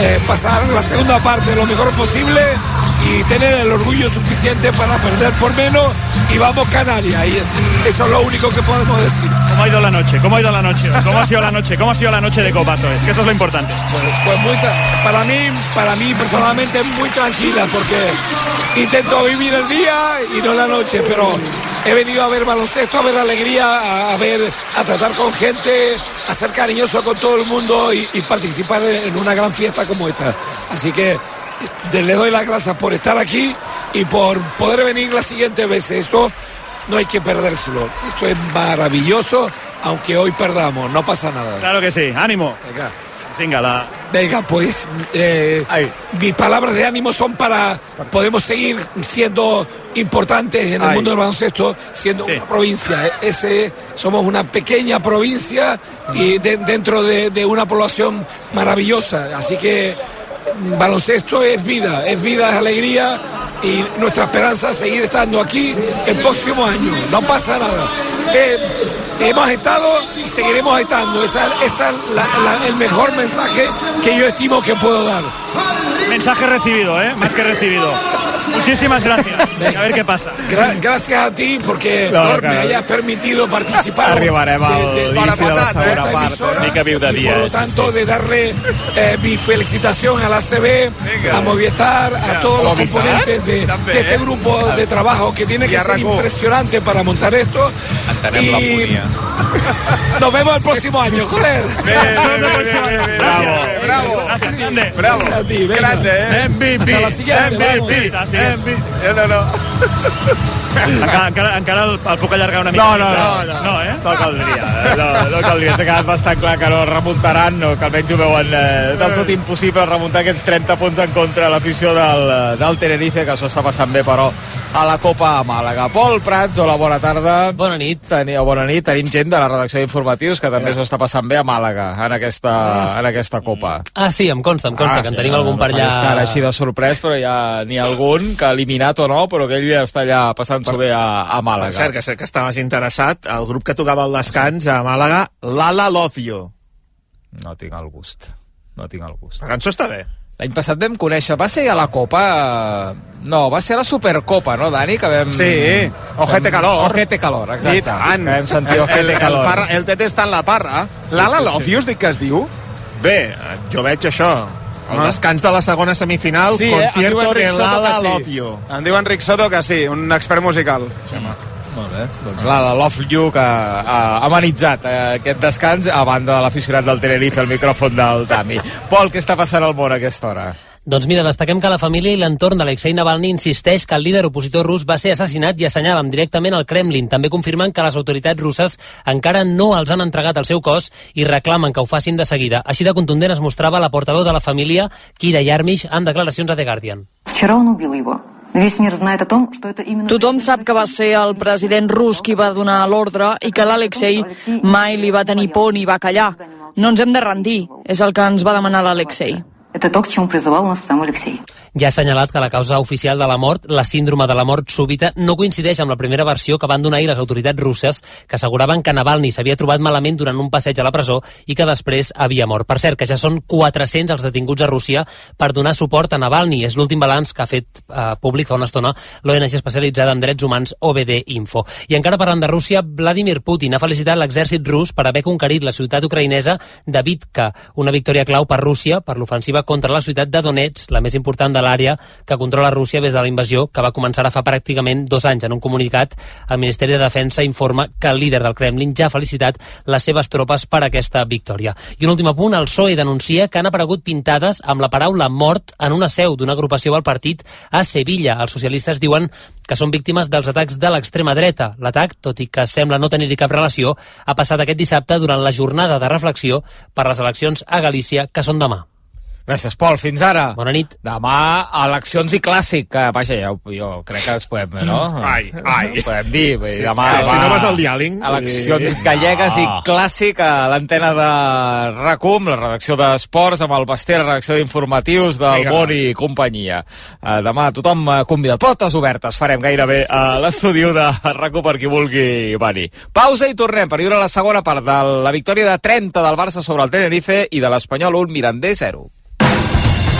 eh, pasar la segunda parte lo mejor posible y tener el orgullo suficiente para perder por menos y vamos Canarias. Y eso es lo único que podemos decir. ¿Cómo ha ido la noche? ¿Cómo ha ido la noche? ¿Cómo ha sido la noche? ¿Cómo ha sido la noche de copas hoy? Que eso es lo importante. Pues, pues muy para mí, para mí personalmente muy tranquila porque intento vivir el día y no la noche, pero he venido a ver baloncesto, a ver alegría, a, ver, a tratar con gente, a ser cariñoso con todo el mundo y, y participar en una gran fiesta como esta. Así que le doy las gracias por estar aquí y por poder venir las siguientes veces. Esto no hay que perdérselo. Esto es maravilloso, aunque hoy perdamos, no pasa nada. Claro que sí, ánimo. Venga. Venga, la... Venga, pues eh, mis palabras de ánimo son para podemos seguir siendo importantes en el mundo del baloncesto, siendo una provincia. Eh, Ese, somos una pequeña provincia y de- dentro de, de una población maravillosa. Así que baloncesto es vida, es vida, es alegría y nuestra esperanza es seguir estando aquí el próximo año. No pasa nada. Eh, hemos estado y seguiremos estando. Ese es el mejor mensaje que yo estimo que puedo dar. Mensaje recibido, ¿eh? Más que recibido. Muchísimas gracias. A ver qué pasa. Gra- gracias a ti porque No, me claro. hayas permitido participar. Arribarem al de- de- inici de la para segona part. emisora Mica por lo tanto, sí. de darle eh, mi felicitación a la CB, a Movistar, a todos los Movistar, componentes de, també, de este grupo de trabajo que tiene que ser RAC1. impresionante para montar esto. Entenem Y. nos vemos el próximo año, joder. Bravo. Bravo. Gracias, grande. Bravo. A. Grande, eh? MVP, MVP. MVP. No, no. Encara, encara, encara el, el puc allargar una mica. No, no, no, eh? no. no eh? No caldria, eh? no, no caldria. Ens ha quedat bastant clar que no remuntaran, no, que almenys ho veuen eh, del tot impossible remuntar aquests 30 punts en contra de l'afició del, eh, del Tenerife, que s'ho està passant bé, però a la Copa a Màlaga. Pol Prats, hola, bona tarda. Bona nit. Teni, bona nit. Tenim gent de la redacció d'informatius que també s'ho està passant bé a Màlaga, en aquesta, en aquesta Copa. Ah, sí, em consta, em consta, que en tenim algun per no allà... facis cara així de sorprès, però hi ha n'hi ha algun que ha eliminat o no, però que ell ja està allà passant-s'ho bé a, a Per Màlaga. cert, que sé que estaves interessat, el grup que tocava el descans a Màlaga, l'Ala You. No tinc el gust. No tinc el gust. La cançó està bé. L'any passat vam conèixer, va ser a la Copa... No, va ser a la Supercopa, no, Dani? Que vam... Sí, Ojete Calor. Ojete Calor, exacte. I tant. Que vam sentir el, el, Ojete el, Calor. parra, el Tete està en la parra. L'Ala Sí, sí, Love sí. Dic que es diu? Bé, jo veig això. El Ah. descans de la segona semifinal, Sí, eh? Concierto Enric de l'Ala sí. You. Em diu Enric Soto que sí, un expert musical. Molt bé. Doncs la, la Love You que ha amenitzat eh, aquest descans a banda de l'aficionat del Tenerife al micròfon del Tami. Pol, què està passant al món a aquesta hora? Doncs mira, destaquem que la família i l'entorn d'Alexei Navalny insisteix que el líder opositor rus va ser assassinat i assenyalen directament al Kremlin. També confirmen que les autoritats russes encara no els han entregat el seu cos i reclamen que ho facin de seguida. Així de contundent es mostrava la portaveu de la família, Kira Yarmish, en declaracions a The Guardian. Вчера он убил его. Весь мир знает о том, что это именно... Tothom sap que va ser el president rus qui va donar l'ordre i que l'Alexei mai li va tenir por ni va callar. No ens hem de rendir, és el que ens va demanar l'Alexei. Это то, к чему призывал нас сам Алексей. Ja ha assenyalat que la causa oficial de la mort, la síndrome de la mort súbita, no coincideix amb la primera versió que van donar ahir les autoritats russes, que asseguraven que Navalny s'havia trobat malament durant un passeig a la presó i que després havia mort. Per cert, que ja són 400 els detinguts a Rússia per donar suport a Navalny. És l'últim balanç que ha fet eh, públic fa una estona l'ONG especialitzada en drets humans OBD Info. I encara parlant de Rússia, Vladimir Putin ha felicitat l'exèrcit rus per haver conquerit la ciutat ucraïnesa de Vitka, una victòria clau per Rússia per l'ofensiva contra la ciutat de Donetsk, la més important de l'àrea que controla Rússia des de la invasió que va començar ara fa pràcticament dos anys. En un comunicat, el Ministeri de Defensa informa que el líder del Kremlin ja ha felicitat les seves tropes per aquesta victòria. I un últim apunt, el PSOE denuncia que han aparegut pintades amb la paraula mort en una seu d'una agrupació del partit a Sevilla. Els socialistes diuen que són víctimes dels atacs de l'extrema dreta. L'atac, tot i que sembla no tenir-hi cap relació, ha passat aquest dissabte durant la jornada de reflexió per les eleccions a Galícia, que són demà. Gràcies, Pol. Fins ara. Bona nit. Demà, eleccions i clàssic. Que, vaja, jo, jo crec que es podem, no? Ai, ai. Ho podem dir. Vull Sí, demà, sí, si no vas al diàling, Eleccions dir- gallegues i Ah. clàssic a l'antena de RACUM, la redacció d'Esports, amb el Basté, la redacció d'informatius del Vinga. Boni i companyia. Uh, demà tothom uh, convidat. Portes obertes. Farem gairebé a l'estudi de RACUM per qui vulgui venir. Pausa i tornem per viure la segona part de la victòria de 30 del Barça sobre el Tenerife i de l'Espanyol 1, Mirandés 0.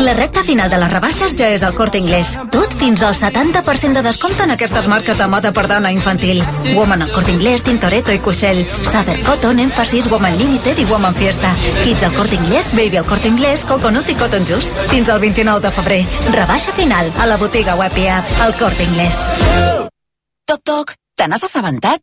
La recta final de les rebaixes ja és al Corte Inglés. Tot fins al 70% de descompte en aquestes marques de moda per dona infantil. Woman al Corte Inglés, Tintoretto i Cuixell. Saber Cotton, Emphasis, Woman Limited i Woman Fiesta. Kids al Corte Inglés, Baby al Corte Inglés, Coconut i Cotton Juice. Fins al 29 de febrer. Rebaixa final a la botiga web i app al Corte Inglés. Toc, toc, te n'has assabentat?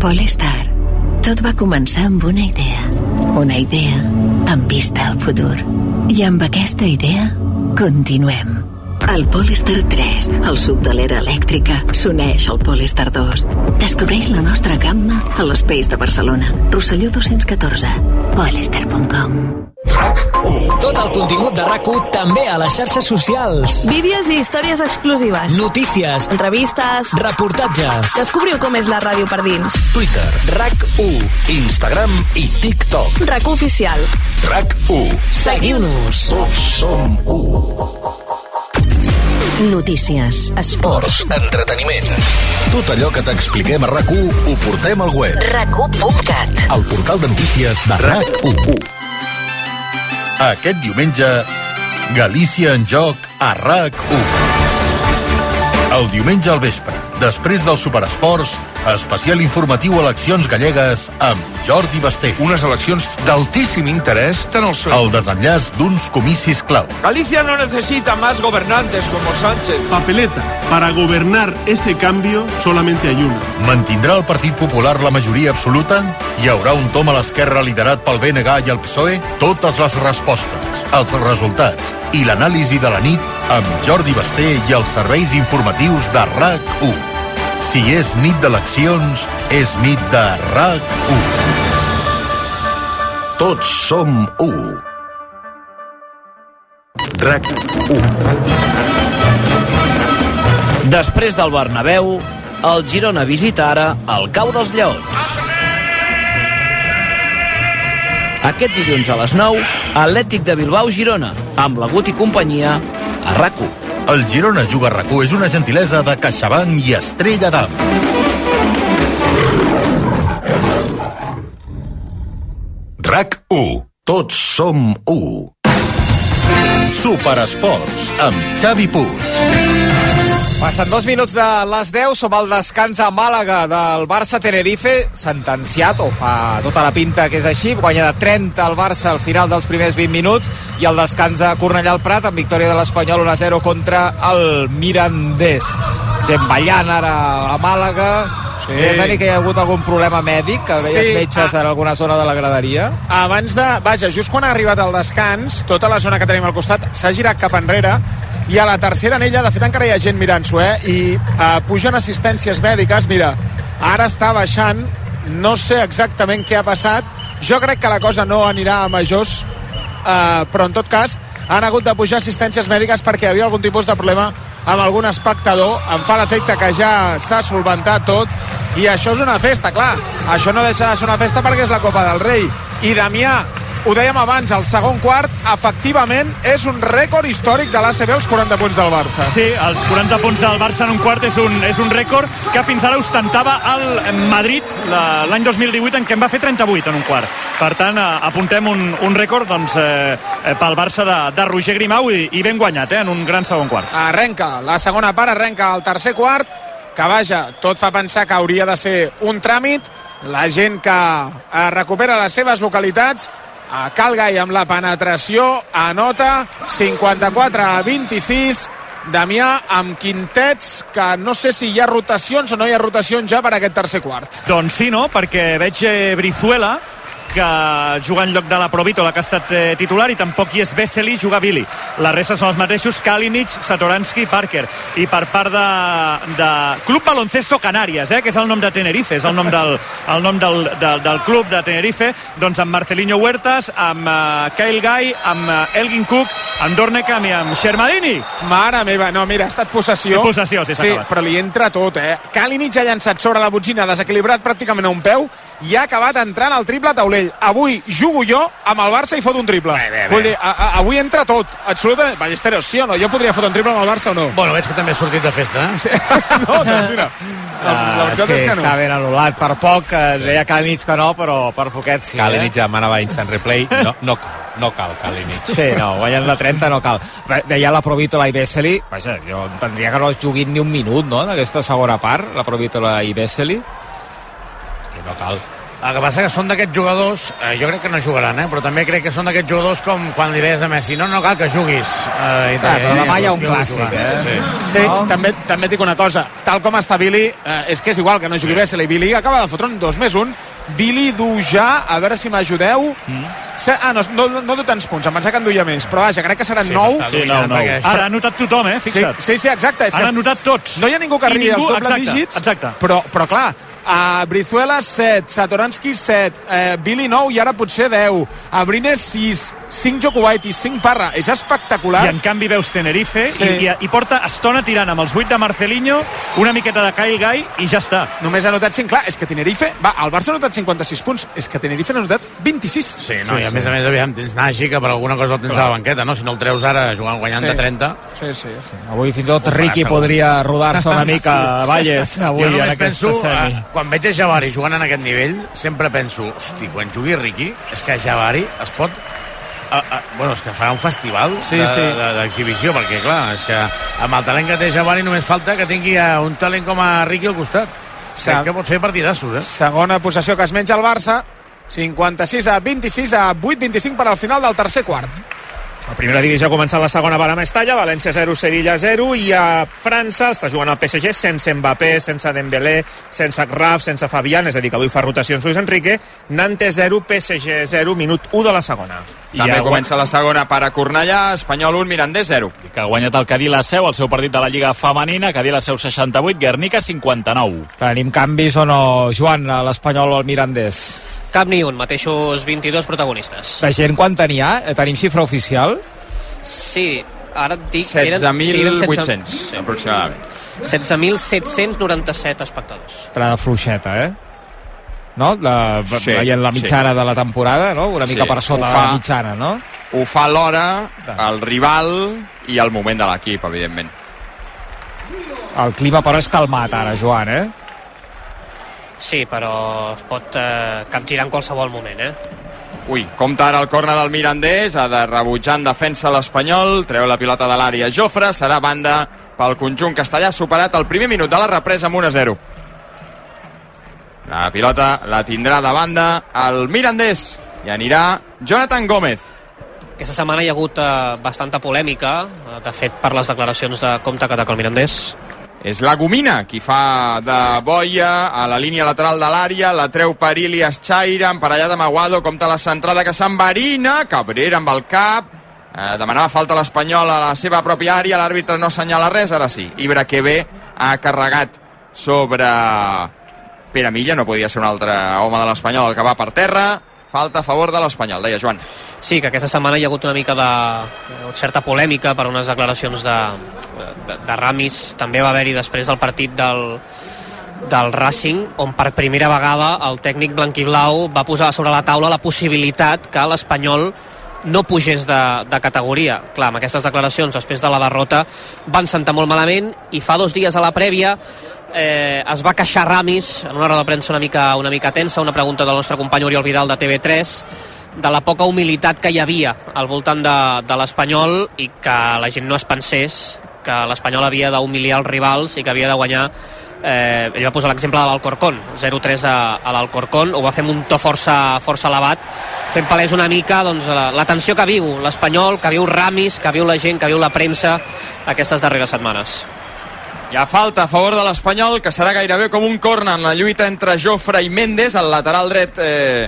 Polestar. Tot va començar amb una idea. Una idea amb vista al futur. I amb aquesta idea continuem. El Polestar 3, el sub de l'era elèctrica, s'uneix al Polestar 2. Descobreix la nostra gamma a l'Espace de Barcelona. Rosselló 214. Polestar.com Tot el contingut de rac també a les xarxes socials. Vídeos i històries exclusives. Notícies. Entrevistes. Reportatges. Descobriu com és la ràdio per dins. Twitter, RAC1, Instagram i TikTok. RAC oficial. RAC1. Seguiu-nos. Tots som 1. Notícies. Esports. Entreteniment. Tot allò que t'expliquem a RAC1 ho portem al web. RAC1.cat El portal de notícies de RAC1. Aquest diumenge, Galícia en joc a RAC1. El diumenge al vespre, després dels Superesports, especial informatiu eleccions gallegues amb Jordi Basté. Unes eleccions d'altíssim interès tant al PSOE. El desenllaç d'uns comicis clau. Galicia no necesita más gobernantes como Sánchez. Papeleta. Para gobernar ese cambio solamente hay una. Mantindrà el Partit Popular la majoria absoluta? Hi haurà un tom a l'esquerra liderat pel BNG i el PSOE? Totes les respostes, els resultats i l'anàlisi de la nit amb Jordi Basté i els serveis informatius de RAC1. Si és nit d'eleccions, és nit de RAC1. Tots som 1. RAC1. Després del Bernabéu, el Girona visita ara el Cau dels Lleons. Aquest dilluns a les 9, Atlètic de Bilbao-Girona, amb la Gut i companyia a rac El Girona Juga rac és una gentilesa de CaixaBank i Estrella d'Am. RAC 1. Tots som 1. Superesports amb Xavi Puig. Passen dos minuts de les 10, som al descans a Màlaga del Barça-Tenerife, sentenciat, o fa tota la pinta que és així, guanya de 30 el Barça al final dels primers 20 minuts, i el descans a Cornellà al Prat, amb victòria de l'Espanyol 1-0 contra el Mirandés. Gent ballant ara a Màlaga, Sí. És a dir que hi ha hagut algun problema mèdic, que veies Sí, metges ah. en alguna zona de la graderia? Abans de... Vaja, just quan ha arribat el descans, tota la zona que tenim al costat s'ha girat cap enrere i a la tercera anella, de fet encara hi ha gent mirant-s'ho, eh? I uh, pugen assistències mèdiques, mira, ara està baixant, no sé exactament què ha passat, jo crec que la cosa no anirà a majors, uh, però en tot cas han hagut de pujar assistències mèdiques perquè hi havia algun tipus de problema amb algun espectador, em fa l'efecte que ja s'ha solventat tot. I això és una festa, clar. Això no deixa de ser una festa perquè és la Copa del Rei. I Damià, ho dèiem abans el segon quart, efectivament és un rècord històric de l'ACB els 40 punts del Barça Sí, els 40 punts del Barça en un quart és un, és un rècord que fins ara ostentava el Madrid la- l'any 2018 en què en va fer 38 en un quart. Per tant, eh, apuntem un, un rècord doncs, eh, eh, pel Barça de, de Roger Grimau i, i ben guanyat, eh, en un gran segon quart. arrenca la segona part, arrenca el tercer quart que vaja, tot fa pensar que hauria de ser un tràmit la gent que eh, recupera les seves localitats a Calgai amb la penetració anota 54 a 26 Damià amb quintets que no sé si hi ha rotacions o no hi ha rotacions ja per aquest tercer quart Doncs sí, no? Perquè veig eh, Brizuela, que juga en lloc de la Provítola, que ha estat eh, titular, i tampoc hi és Vesely, juga Billy. La resta són els mateixos, Kalinic, Satoransky i Parker. I per part de, de Club Baloncesto Canàries, eh, que és el nom de Tenerife, és el nom del, el nom del, del, del club de Tenerife, doncs amb Marcelinho Huertas, amb uh, Kyle Guy, amb uh, Elgin Cook, amb Dornekam i amb Shermadini. Mare meva, no, mira, ha estat possessió. Sí, possessió, sí, s'ha sí acabat. però li entra tot, eh? Kalinic ha llançat sobre la botzina, desequilibrat pràcticament a un peu, i ha acabat entrant al triple taulell. Avui jugo jo amb el Barça i fot un triple. Bé, bé, bé. Vull dir, a, a, avui entra tot, absolutament. Ballesteros, sí o no? Jo podria fotre un triple amb el Barça o no? Bueno, veig que també has sortit de festa, eh? Sí. no, doncs mira, la, la veritat sí, és que no. està ben anul·lat per poc, eh, deia Kalinic que no, però per poquet sí. Kalinic eh? demanava instant replay. No, no, no cal Kalinic. Sí, no, guanyant la 30 no cal. Deia la Provítola i Vesely, vaja, jo entendria que no juguin ni un minut, no?, en aquesta segona part, la Provítola i Vesely. No cal. El que passa que són d'aquests jugadors, eh, jo crec que no jugaran, eh, però també crec que són d'aquests jugadors com quan li deies a Messi, no, no cal que juguis. Eh, i Ah, però demà hi ha un clàssic, jugar. eh? Sí. Sí, no? també, també et dic una cosa. Tal com està Billy, eh, és que és igual que no jugui sí. Vesely. Billy acaba de fotre un 2 més 1. Billy du ja, a veure si m'ajudeu... Mm. Ah, no, no, no du tants punts, em pensava que en duia més, però vaja, crec que seran Sí, 9. està dominant, perquè això- Ara ha anotat tothom, eh? Fixa't. Sí, sí, sí exacte. És Han que anotat tots. No hi ha ningú que arribi als ningú- dobles exacte, dígits, exacte. Però, però clar, a Brizuela 7, Satoransky 7, eh, Billy 9 i ara potser 10, Abrines 6, 5 Jokubaitis, 5 Parra. És espectacular. I en canvi veus Tenerife Sí. i, i, i porta estona tirant amb els 8 de Marcelinho, una miqueta de Kyle Guy i ja està. Només ha anotat 5. Clar, és que Tenerife... Va, el Barça ha anotat 56 punts. És que Tenerife n'ha anotat 26. Sí, no, sí, i a més a més, aviam, tens Nagy, que per alguna cosa el tens a la banqueta, no? Si no el treus ara jugant guanyant Sí. de 30... Sí, sí. Avui fins i tot Ricky podria rodar-se una mica a Valles avui jo en només aquesta penso, semi. Quan veig a Javari jugant en aquest nivell, sempre penso, hosti, quan jugui Ricky, és que Javari es pot a, a, bueno, és que farà un festival Sí, de- sí. de- d'exhibició, perquè clar, és que amb el talent que té Javari només falta que tingui un talent com a Ricky al costat. Sí. Crec que pot fer partidassos, eh? Segona possessió que es menja el Barça. 56 a 26 a 8-25 per al final del tercer quart. La primera divisió ha començat la segona per a Mestalla, València 0, Sevilla 0, i a França està jugant el PSG sense Mbappé, sense Dembélé, sense Graf, sense Fabián, és a dir, que avui fa rotacions Luis Enrique, Nantes 0, PSG 0, minut 1 de la segona. També comença la segona per a Cornellà, Espanyol 1, Mirandés 0. que ha guanyat el Cadí la Seu, el seu partit de la Lliga Femenina, Cadí la Seu 68, Guernica 59. Tenim canvis o no, Joan, a l'Espanyol o al Mirandés? Cap ni un, mateixos 22 protagonistes. La gent quan tenia? Eh, Tenim xifra oficial? Sí, ara et dic... que eren- sí, eren 16.800, Sí. aproximadament. 16.797 espectadors. Entrada fluixeta, eh? No? La, Sí, veient la sí. mitjana de la temporada, no? Una mica Sí, per sota de fa. la mitjana, no? Ho fa l'hora, el rival i el moment de l'equip, evidentment. El clima, però, és calmat ara, Joan, eh? Sí, però es pot eh, capgirar en qualsevol moment, eh? Ui, compta ara el corner del Mirandés, ha de rebutjar en defensa l'Espanyol, treu la pilota de l'àrea Jofre, serà banda pel conjunt castellà, superat el primer minut de la represa amb 1 a 0. La pilota la tindrà de banda el Mirandés i anirà Jonathan Gómez. Aquesta setmana hi ha hagut eh, bastanta polèmica, eh, de fet, per les declaracions de Comte que ataca el Mirandés. És la Gomina qui fa de boia a la línia lateral de l'àrea, la treu Perilli, Eschaira, emparellat amb Aguado, compta la centrada que s'enverina, Cabrera amb el cap, eh, demanava falta l'Espanyol a la seva pròpia àrea, l'àrbitre no assenyala res, ara sí. Ibra que bé ha carregat sobre Pere Milla, no podia ser un altre home de l'Espanyol el que va per terra, falta a favor de l'Espanyol, deia Joan. Sí, que aquesta setmana hi ha hagut una mica de eh, certa polèmica per unes declaracions de, de, de Ramis. També va haver-hi després del partit del, del Racing, on per primera vegada el tècnic blanquiblau va posar sobre la taula la possibilitat que l'Espanyol no pugés de, de categoria. Clar, amb aquestes declaracions després de la derrota van sentar molt malament i fa dos dies a la prèvia eh, es va queixar Ramis en una roda de premsa una mica, una mica tensa, una pregunta del nostre company Oriol Vidal de TV3 de la poca humilitat que hi havia al voltant de, de l'Espanyol i que la gent no es pensés que l'Espanyol havia d'humiliar els rivals i que havia de guanyar eh, ell va posar l'exemple de l'Alcorcón 0-3 a, a l'Alcorcón ho va fer amb un to força, força elevat fent palès una mica doncs, la, la tensió que viu l'Espanyol, que viu Ramis que viu la gent, que viu la premsa aquestes darreres setmanes Hi ha falta a favor de l'Espanyol, que serà gairebé com un corner en la lluita entre Jofre i Mendes, el lateral dret eh,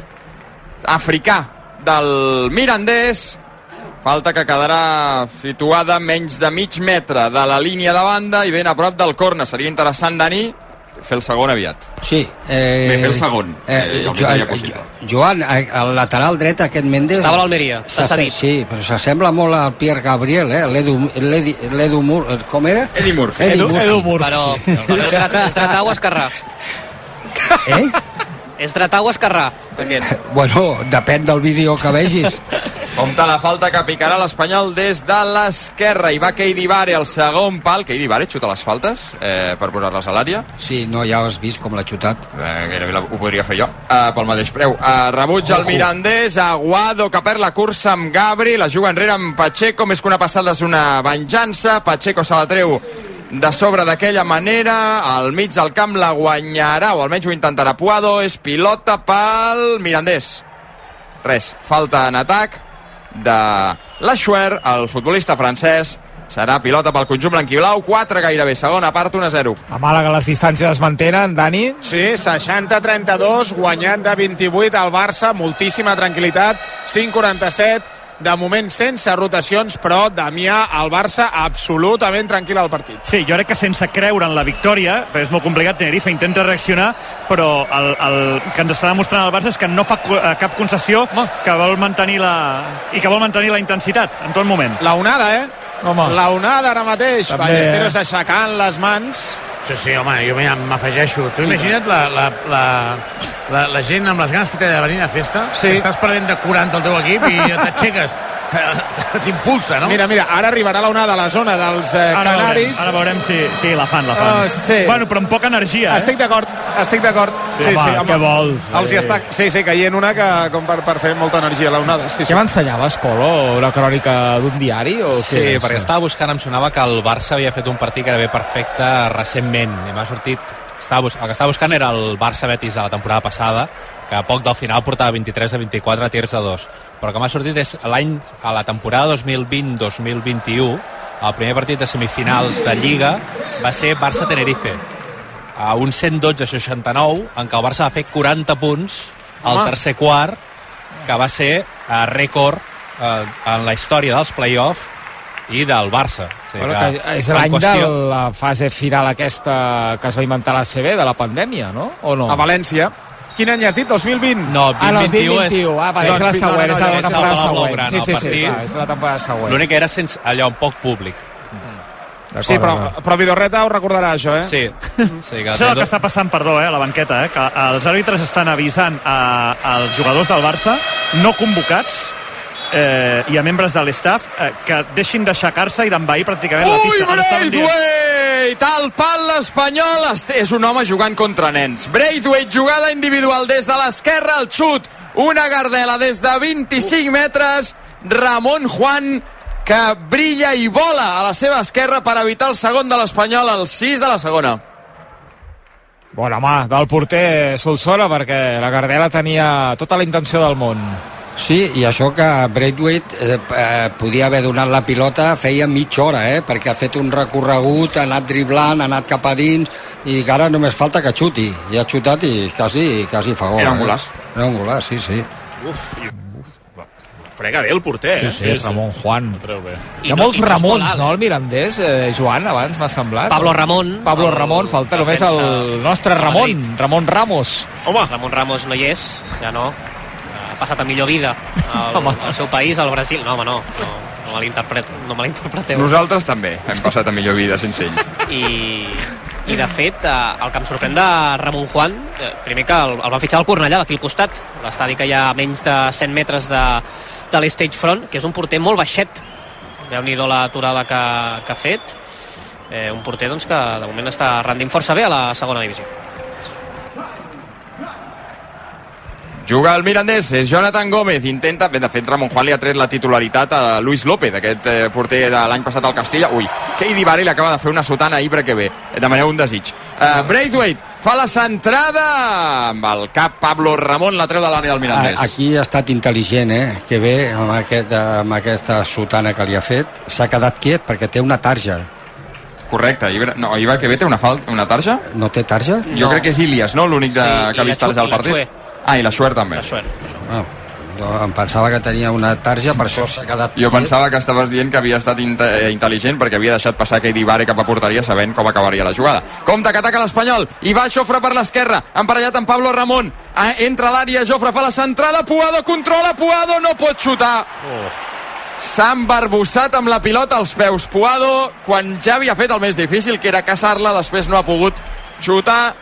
africà del Mirandés. Falta que quedarà situada menys de mig metre de la línia de banda i ben a prop del corner. Seria interessant, Dani, fer el segon aviat. Sí. Eh, Bé, fer el segon, Eh, eh, el que Jo- seria possible. Joan, eh, el lateral dret, aquest Mendes... Estava a l'Almeria, s'ha cedit. Sí, però s'assembla molt al Pierre Gabriel, eh? L'Edu Mur... eh, Com era? Eddie Murphy. Edu, Murphy. Edu Murphy. Però, però és dretà o esquerrà? Eh? És dretà o esquerrà, aquest? Bueno, depèn del vídeo que vegis. Compte la falta que picarà l'Espanyol des de l'esquerra. I va Keidi Vare al segon pal. Keidi Vare xuta les faltes eh, per posar-les a l'àrea. Sí, no, ja has vist com l'ha xutat. Eh, gairebé la- ho podria fer jo, eh, pel mateix preu. Eh, rebutja el Ojo. Mirandés, Aguado, que perd la cursa amb Gabri, la juga enrere amb Pacheco, més que una passada és una venjança, Pacheco se la treu de sobre d'aquella manera, al mig del camp la guanyarà, o almenys ho intentarà Puado, és pilota pel Mirandés. Res, falta en atac de l'Aixuer, el futbolista francès, serà pilota pel conjunt blanquiblau, 4 gairebé, segona part, 1-0. A Màlaga les distàncies es mantenen, Dani. Sí, 60-32, guanyant de 28 al Barça, moltíssima tranquil·litat, 5-47, de moment sense rotacions, però Damià, el Barça, absolutament tranquil al partit. Sí, jo crec que sense creure en la victòria, perquè és molt complicat, Tenerife intenta reaccionar, però el, el que ens està demostrant el Barça és que no fa eh, cap concessió, que vol mantenir la, i que vol mantenir la intensitat en tot moment. La onada, eh? Home. La onada ara mateix. També, Ballesteros eh? aixecant les mans. Sí, sí, home, jo m'afegeixo. Tu imagina't la, la, la, la, la gent amb les ganes que té de venir a festa, sí. estàs perdent de 40 al teu equip i t'aixeques, t'impulsa, no? Mira, mira, ara arribarà la onada a la zona dels eh, Ara veurem, Canaris. ara veurem si, si la fan, la fan. Ah, sí. Bueno, però amb poca energia, eh? Estic d'acord, estic d'acord. Sí, Home, sí, què vols? Els hi Eh. està, sí, sí, caient una que, com per, per fer molta energia, la onada. Sí, sí. Què m'ensenyaves, Colo? Una crònica d'un diari? O Sí, què és? perquè estava buscant, em sonava que el Barça havia fet un partit que era bé perfecte recentment, i m'ha sortit... Estava. El que estava buscant era el Barça-Betis de la temporada passada, que a poc del final portava 23 de 24 tirs a dos. Però que m'ha sortit és l'any, a la temporada 2020-2021, el primer partit de semifinals de Lliga va ser Barça-Tenerife, a un 112-69, en què el Barça va fer 40 punts al tercer quart, que va ser eh, rècord eh, en la història dels play-off i del Barça. O sigui Bueno, que és en l'any qüestió- de la fase final aquesta que es va inventar la CB, de la pandèmia, no? O no? A València. Quin any has dit? 2020? No, Ah, no, 2021 és... 2021. Ah, vale, és la Doncs, següent, no, no, és no, la és temporada Palau següent. Blaugrana, Sí, sí, sí, clar, és la temporada següent. L'únic que era sense, allò poc públic. Sí, però, però Vidorreta ho recordarà, això, eh? Sí. sí que Això és el que està passant, perdó, eh, a la banqueta, eh, que els àrbitres estan avisant a, als jugadors del Barça no convocats eh, i a membres de l'estaf eh, que deixin d'aixecar-se i d'envair pràcticament la Ui, pista. Ara estaven dient- Braithwaite! Al pal l'Espanyol és un home jugant contra nens. Braithwaite, jugada individual des de l'esquerra al xut. Una gardela des de 25 metres. Ramon Juan que brilla i vola a la seva esquerra per evitar el segon de l'Espanyol al 6 de la segona. Bona mà del porter Solsona perquè la Gardela tenia tota la intenció del món. Sí, i això que Braithwaite eh, eh, podia haver donat la pilota feia mitja hora, eh? perquè ha fet un recorregut, ha anat driblant, ha anat cap a dins, i que ara només falta que xuti. I ha xutat i quasi, quasi fa gol. Era un eh? golaç. Era un golaç, sí, sí. Uf, frega bé el porter, eh? Sí, sí, Ramon Juan. Hi ha molts Ramons, no, al Mirandés, eh, Joan, abans m'ha semblat. Pablo Ramon. Pablo el Ramon, falta només el nostre Ramon. Ramon Ramos. Home, Ramon Ramos no hi és, ja no. Passat a millor vida al, al seu país, al Brasil. No, home, no. No, no malinterpret, no malinterpreteu. Nosaltres també hem passat a millor vida sense ell. I, i de fet, eh, el que em sorprèn de Ramon Juan, eh, primer que el, el van fitxar al Cornellà, d'aquí al costat, l'estadi que hi ha a menys de 100 metres de, de l'Stage Front, que és un porter molt baixet. Déu-n'hi-do l'aturada que, que ha fet. Eh, un porter doncs, que de moment està rendint força bé a la segona divisió. Juga el Mirandés, és Jonathan Gómez, intenta, bé, de fet Ramon Juan li ha tret la titularitat a Luis López, aquest eh, porter de l'any passat al Castilla. Ui, Keidi Bari li acaba de fer una sotana a Ibra que bé, demaneu un desig. Uh, Braithwaite fa la centrada amb el cap Pablo Ramon, la treu de l'àrea del Mirandés. A- Aquí ha estat intel·ligent, eh? Que bé, amb, aquest, amb aquesta sotana que li ha fet, s'ha quedat quiet perquè té una tarja. Correcte, Ibra, no, Ibra que bé té una, falta, una tarja? No té tarja? Jo crec que és Ilias, no? L'únic. Sí, que ha vist tarja al partit. Ah, i la Schwer també. La Schwer. Ah, jo em pensava que tenia una tarja, per això s'ha quedat Jo pensava que estaves dient que havia estat inte eh, intel·ligent perquè havia deixat passar Keidi Bare cap a porteria sabent com acabaria la jugada. Compte que ataca l'Espanyol i va Jofre per l'esquerra, emparellat amb Pablo Ramon. Ah, entra a l'àrea, Jofre fa la centrada, Puado controla, Puado no pot xutar. Oh. S'ha embarbussat amb la pilota als peus. Puado, quan ja havia fet el més difícil, que era caçar-la, després no ha pogut xutar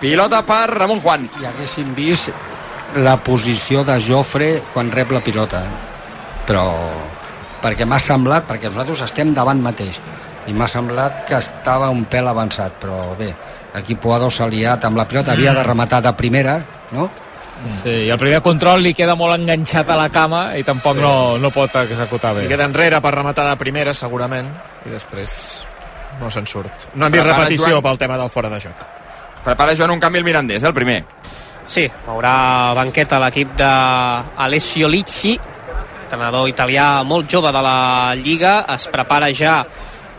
Pilota per Ramon Juan. I haguéssim vist la posició de Jofre quan rep la pilota. Però perquè m'ha semblat, perquè nosaltres estem davant mateix, i m'ha semblat que estava un pèl avançat, però bé, aquí Puado s'ha liat amb la pilota, havia de rematar de primera, no? Sí, i el primer control li queda molt enganxat a la cama i tampoc Sí. no, no pot executar bé. I queda enrere per rematar de primera, segurament, i després no se'n surt. No hem vist repetició Joan. pel tema del fora de joc. Prepara Joan un canvi al Mirandés, eh, el primer. Sí, haurà banqueta l'equip d'Alessio Licci, entrenador italià molt jove de la Lliga, es prepara ja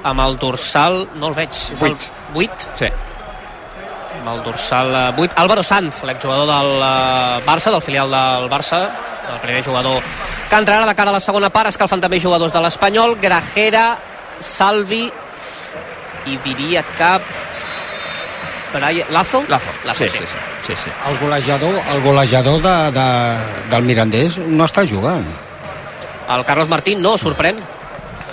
amb el dorsal, no el veig, és el 8? Sí. Amb el dorsal eh, 8. Álvaro Sanz, l'exjugador del eh, Barça, del filial del Barça, el primer jugador que entrarà de cara a la segona part, escalfen també jugadors de l'Espanyol, Grajera, Salvi i diria que Brian... Lazo? Lazo, Lazo sí, sí, sí, sí, sí. El golejador, el golejador de, de, del Mirandés no està jugant. El Carlos Martín no, sorprèn.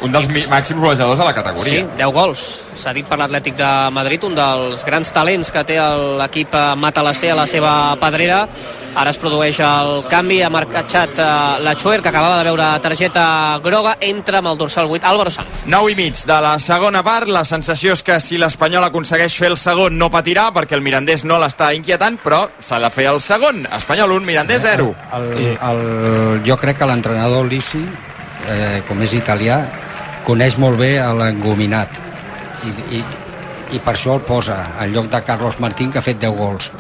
Un dels màxims golejadors de la categoria. Sí, 10 gols. S'ha dit per l'Atlètic de Madrid, un dels grans talents que té el- l'equip Matalassé a la seva pedrera. Ara es produeix el canvi, ha marcat eh, la Chuer, que acabava de veure targeta groga, entra amb el dorsal 8, Álvaro Sanz. 9 i mig de la segona part. La sensació és que si l'Espanyol aconsegueix fer el segon no patirà perquè el Mirandés no l'està inquietant, però s'ha de fer el segon. Espanyol 1, Mirandés 0. El, el, jo crec que l'entrenador Lissi, eh, com és italià, coneix molt bé l'engominat. I, i, i per això el posa en lloc de Carlos Martín que ha fet 10 gols.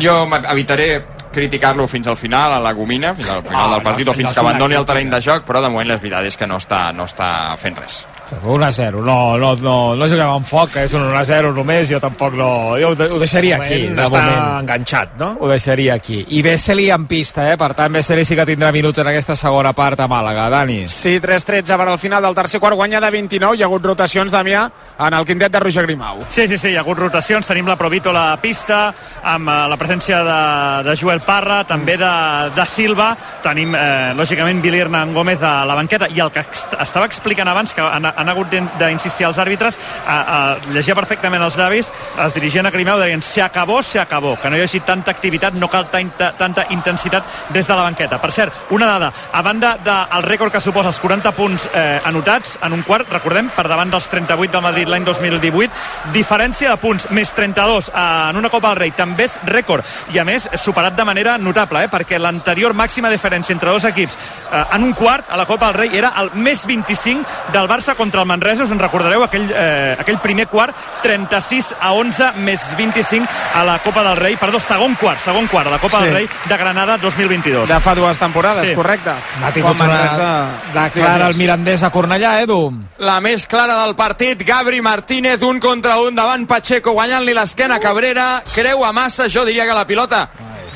Jo evitaré criticar-lo fins al final, a la gomina, fins al final Ah, del partit no, o fins no que abandoni el terreny de joc, però de moment la veritat és que no està, no està fent res. 1 a 0, no, no, no, no juguem amb foc, que és un 1 a 0 només, jo tampoc no... Jo ho, de- ho deixaria De aquí, moment de està moment. enganxat, no? Ho deixaria aquí. I Vesely en pista, eh? Per tant, Vesely sí que tindrà minuts en aquesta segona part a Màlaga. Dani. Sí, 3-13 per al final del tercer quart, guanya de 29, hi ha hagut rotacions, Damià, en el quintet de Roger Grimau. Sí, sí, sí, hi ha hagut rotacions. Tenim la Provito a la pista, amb eh, la presència de, de Joel Parra, també de, de Silva. Tenim, eh, lògicament, Billy Hernán Gómez a la banqueta. I el que estava explicant abans, que han, han hagut d'in- d'insistir els àrbitres, a, a, llegia perfectament els llavis, es dirigien a Crimeu, deien se acabó, se acabó, que no hi hagi tanta activitat, no cal tanta, tanta intensitat des de la banqueta. Per cert, una dada, a banda del rècord que suposa els 40 punts eh, anotats en un quart, recordem, per davant dels 38 del Madrid l'any 2018, diferència de punts més 32 en una Copa del Rei també és rècord i a més superat de manera notable eh, perquè l'anterior màxima diferència entre dos equips eh, en un quart a la Copa del Rei era el més 25 del Barça contra el Manresa us en recordareu aquell, eh, aquell primer quart 36 a 11 més 25 a la Copa del Rei perdó, segon quart, segon quart a la Copa Sí. del Rei de Granada 2022 De fa dues temporades, Sí. correcte. Ha tingut Quan una Manresa- de clara el Mirandés a Cornellà, Edu. La més clara del partit, Gabri Martínez, un contra un davant Pacheco, guanyant-li l'esquena a Cabrera, creua massa, jo diria que la pilota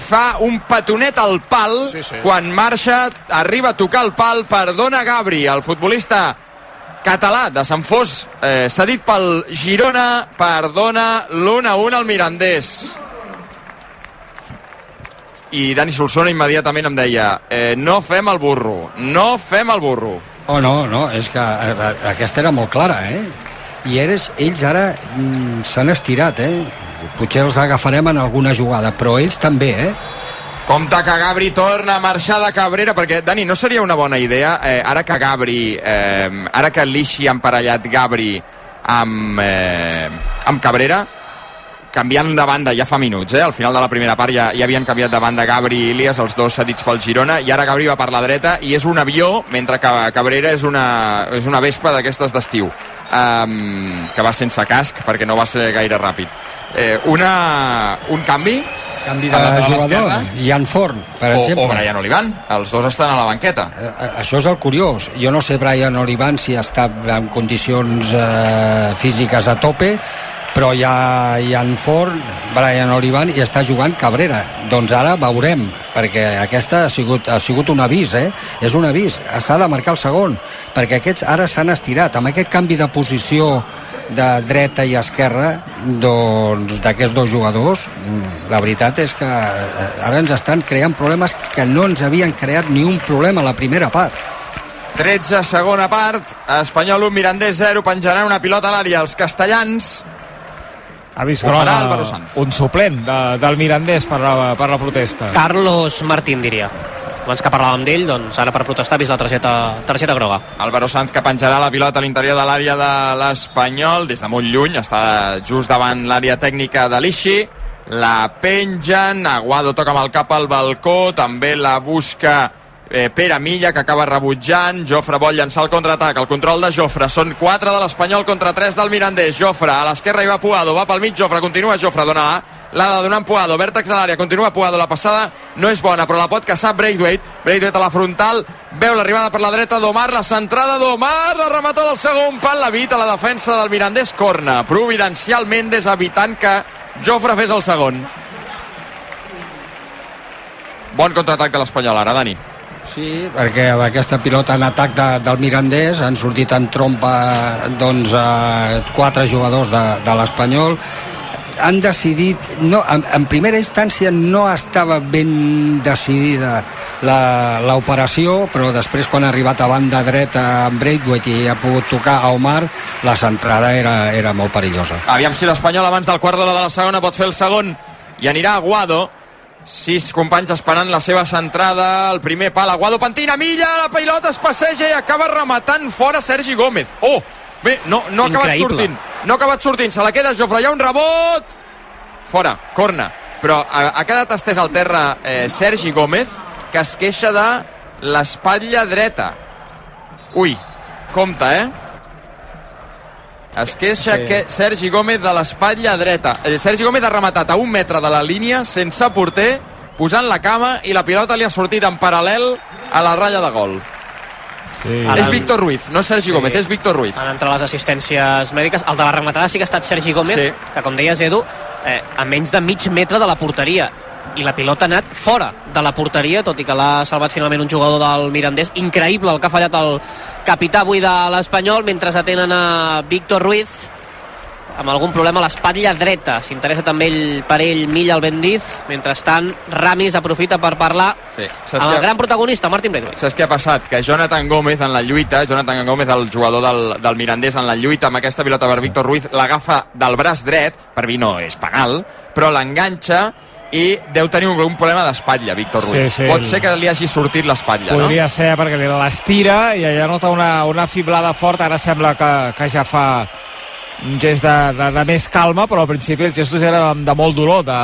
fa un petonet al pal, sí, sí. quan marxa, arriba a tocar el pal, perdona Gabri, el futbolista català de Sant Fos, eh, cedit pel Girona, perdona l'1-1 al Mirandés. I Dani Solsona immediatament em deia eh, no fem el burro, no fem el burro. Oh, no, no, és que eh, aquesta era molt clara, eh? I eres, ells ara mm, s'han estirat, eh? Potser els agafarem en alguna jugada, però ells també, eh? Compte que Gabri torna a marxar de Cabrera, perquè, Dani, no seria una bona idea, eh, ara que Gabri, eh, ara que l'Ixi ha emparellat Gabri amb, eh, amb Cabrera, canviant de banda ja fa minuts, eh? al final de la primera part ja, ja havien canviat de banda Gabri i Ilias, els dos cedits pel Girona, i ara Gabri va per la dreta i és un avió, mentre que Cabrera és una, és una vespa d'aquestes d'estiu, um, que va sense casc perquè no va ser gaire ràpid. Eh, una, un canvi Canvi de jugador. Ian Forn, per o, exemple. o Brian Olivan, els dos estan a la banqueta Eh, Això és el curiós. Jo no sé Brian Olivan si està en condicions eh, físiques a tope, però hi ha Ian Ford, Brian Olivan i està jugant Cabrera. Doncs ara veurem, perquè aquesta ha sigut, ha sigut un avís, eh? És un avís. S'ha de marcar el segon, perquè aquests ara s'han estirat. Amb aquest canvi de posició de dreta i esquerra doncs d'aquests dos jugadors mm, la veritat és que eh, ara ens estan creant problemes que no ens havien creat ni un problema a la primera part 13 segona part Espanyol 1, Mirandés 0 penjaran una pilota a l'àrea els castellans Ha vist Ho farà groga Álvaro Sanz. un suplent de, del Mirandés per la, per la protesta. Carlos Martín, diria. Abans que parlàvem d'ell, doncs ara per protestar ha vist la targeta, targeta groga. Álvaro Sanz que penjarà la pilota a l'interior de l'àrea de l'Espanyol, des de molt lluny, està just davant l'àrea tècnica de l'Ixi, la pengen, Aguado toca amb el cap al balcó, també la busca eh, Pere Milla, que acaba rebutjant, Jofre vol llançar el contraatac, el control de Jofre, són 4 de l'Espanyol contra 3 del Mirandés, Jofre, a l'esquerra hi va Puado, va pel mig, Jofre, continua Jofre, dona la, l'ha de donar en Puado, vèrtex a l'àrea, continua Puado, la passada no és bona, però la pot caçar Braithwaite, Braithwaite a la frontal, veu l'arribada per la dreta d'Omar, la centrada d'Omar, la remata del segon pal, l'evita la defensa del Mirandés, corna, providencial Mendes evitant que Jofre fes el segon. Bon contraatac de l'Espanyol. Ara, Dani. Sí, perquè aquesta pilota en atac de, del Mirandés han sortit en trompa doncs, eh, quatre jugadors de, de l'Espanyol. Han decidit no, en, en primera instància no estava ben decidida l'operació però després quan ha arribat a banda dreta amb Braithwaite i ha pogut tocar a Omar la centrada era, era molt perillosa. Aviam si l'Espanyol abans del quart d'hora de la segona pot fer el segon. I anirà Aguado sis companys esperant la seva centrada. El primer pal, Aguado pentina Milla la pilota es passeja i acaba rematant fora Sergi Gómez, oh bé, no, no ha acabat sortint. No ha acabat sortint, se la queda Jofre, hi ha un rebot. Fora, corna. Però ha, ha quedat estès al terra eh, Sergi Gómez que es queixa de l'espatlla dreta. Ui, compte eh es queixa Sí. que Sergi Gómez de l'espatlla dreta. Eh, Sergi Gómez ha rematat a un metre de la línia sense porter, posant la cama i la pilota li ha sortit en paral·lel a la ratlla de gol. Sí. És Víctor Ruiz, no és Sergi Sí. Gómez, és Víctor Ruiz. Ara entre les assistències mèdiques, el de la rematada sí que ha estat Sergi Gómez, Sí. que com deies Edu, eh, a menys de mig metre de la porteria i la pilota ha anat fora de la porteria, tot i que l'ha salvat finalment un jugador del Mirandés. Increïble el que ha fallat el capità avui de l'Espanyol, mentre atenen a Víctor Ruiz amb algun problema a l'espatlla dreta. S'interessa també ell, per ell Milla el Bendiz. Mentrestant, Ramis aprofita per parlar Sí. amb el gran protagonista, Martin Braithwaite. Saps què ha passat? Que Jonathan Gómez en la lluita, Jonathan Gómez, el jugador del, del Mirandés, en la lluita amb aquesta pilota per Víctor Ruiz, l'agafa del braç dret, per mi no és penal, però l'enganxa i deu tenir un, un problema d'espatlla, Víctor Ruiz. Sí, sí, Pot ser que li hagi sortit l'espatlla, no? Podria ser perquè l'estira i allà nota una, una fiblada forta, ara sembla que, que ja fa un gest de, de, de més calma, però al principi els gestos eren de molt dolor de,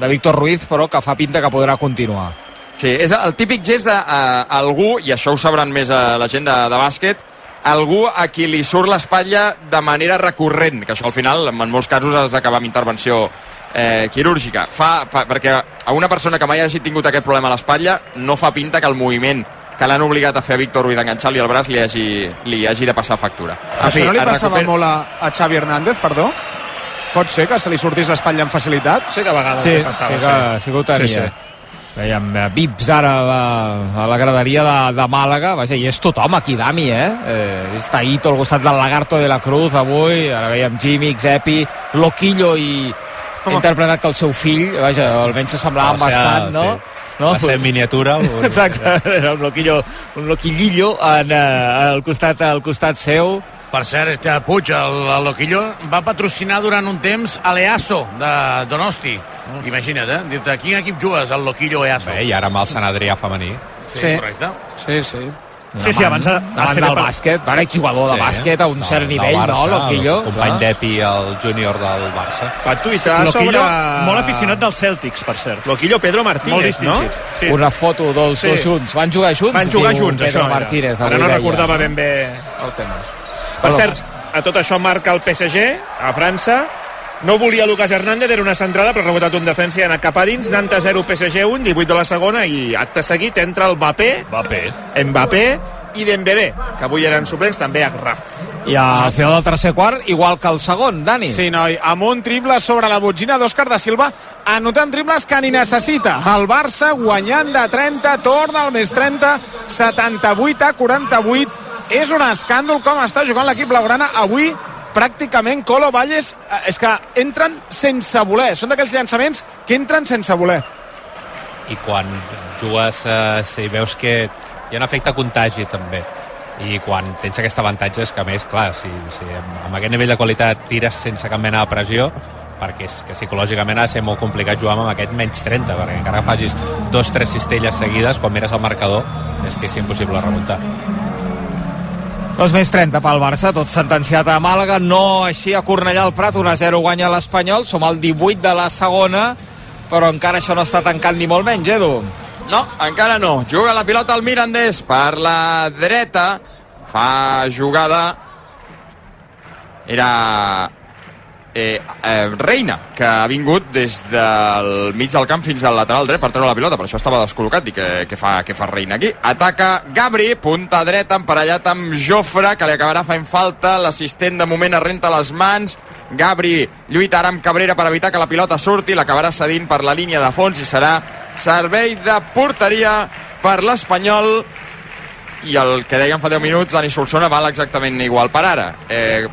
de Víctor Ruiz, però que fa pinta que podrà continuar. Sí, és el típic gest d'algú, i això ho sabran més a la gent de, de bàsquet, algú a qui li surt l'espatlla de manera recurrent, que això al final, en molts casos, has d'acabar amb intervenció eh, quirúrgica. Fa, fa, perquè a una persona que mai hagi tingut aquest problema a l'espatlla no fa pinta que el moviment que l'han obligat a fer a Víctor Ruiz d'enganxar-li el braç li hagi, li hagi de passar factura. En Això no li passava recupera- molt a, a Xavi Hernández, perdó? Pot ser que se li sortís l'espatlla amb facilitat? Sí que a vegades Sí, li sí passava, que, sí que ho tenia. Sí, sí. Veiem eh, Vips ara a la, a la graderia de, de Màlaga. Vaja, i és tothom aquí, Dami, eh? eh està Ito al costat del Lagarto de la Cruz avui. Ara veiem Jimmy, Xepi, Loquillo i he interpretat que el seu fill, vaja, almenys s'assemblaven Va ser, bastant, no? sí. Va ser en miniatura. Un... Exacte, era un loquillo, un loquillillo en, eh, al, costat, al costat seu. Per cert, eh, Puig, el, el Loquillo, va patrocinar durant un temps a l'EASO de Donosti. Imagina't, eh? Dir-te, a quin equip jugues, el Loquillo EASO? Bé, i ara amb el Sant Adrià femení. Sí, Sí. correcte. Sí, sí. Sí, sí, abans va Davant ser del per- bàsquet, va ser jugador de Sí, bàsquet a un del- cert nivell, Barça, no, Loquillo? El company Clar. d'Epi, el júnior del Barça. Va tuitar Loquillo, sobre... molt aficionat dels Celtics, per cert. Loquillo Pedro Martínez, no? Sí. Una foto dels Sí. dos junts. Van jugar junts? Van jugar junts, Pedro això. era. Martínez, Ara no deia. recordava ben bé el tema. Per cert, a tot això marca el PSG a França. No volia Lucas Hernández, era una centrada, però ha rebotat un defensa i ha anat cap a dins. Nantes 0, PSG 1, 18 de la segona, i acte seguit entra el Mbappé, Mbappé. Mbappé i Dembélé, que avui eren suplents, també a Graf. I al final del tercer quart, igual que el segon, Dani. Sí, noi, amb un triple sobre la botxina d'Òscar de Silva, anotant triples que ni necessita. El Barça guanyant de 30, torna al més 30, 78 a 48. És un escàndol com està jugant l'equip blaugrana avui pràcticament Colo Valles eh, és que entren sense voler. Són d'aquells llançaments que entren sense voler. I quan jugues eh, si veus que hi ha un efecte contagi també. I quan tens aquest avantatge és que a més, clar, si, si amb, aquest nivell de qualitat tires sense cap mena de pressió perquè és que psicològicament ha de ser molt complicat jugar amb aquest menys 30, perquè encara facis dos, tres cistelles seguides, quan mires el marcador, és que és impossible remuntar. Dos més 30 pel Barça, tot sentenciat a Màlaga, no així a Cornellà al Prat, 1-0 guanya l'Espanyol, som al 18 de la segona, però encara això no està tancant ni molt menys, Edu. No, encara no. Juga la pilota al Mirandés per la dreta. Fa jugada... Era eh, eh, Reina, que ha vingut des del mig del camp fins al lateral dret per treure la pilota, per això estava descol·locat i que, que, fa, que fa Reina aquí. Ataca Gabri, punta dreta, emparellat amb Jofre, que li acabarà fent falta, l'assistent de moment arrenta les mans, Gabri lluita ara amb Cabrera per evitar que la pilota surti, l'acabarà cedint per la línia de fons i serà servei de porteria per l'Espanyol. I el que dèiem fa 10 minuts, Dani Solsona val exactament igual per ara. Eh,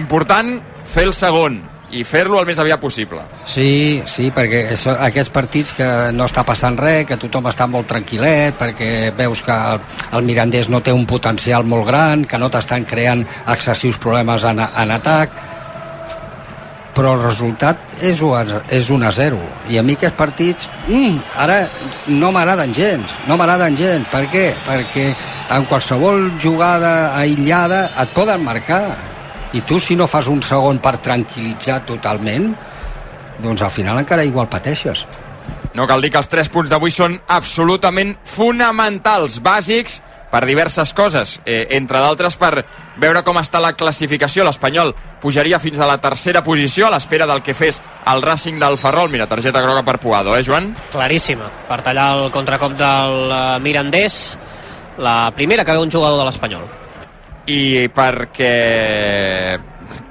important fer el segon i fer-lo el més aviat possible. Sí, sí, perquè això, aquests partits que no està passant res, que tothom està molt tranquil·let, perquè veus que el, el Mirandés no té un potencial molt gran, que no t'estan creant excessius problemes en, en atac, però el resultat és 1 a, és 1 a 0 i a mi aquests partits mm, ara no m'agraden gens no m'agraden gens, per què? perquè en qualsevol jugada aïllada et poden marcar i tu si no fas un segon per tranquil·litzar totalment doncs al final encara igual pateixes No cal dir que els 3 punts d'avui són absolutament fonamentals, bàsics, per diverses coses, eh, entre d'altres per veure com està la classificació. L'Espanyol pujaria fins a la tercera posició a l'espera del que fes el Racing del Ferrol. Mira, targeta groga per Puado, eh, Joan? Claríssima, per tallar el contracop del eh, Mirandés, la primera que veu un jugador de l'Espanyol. I perquè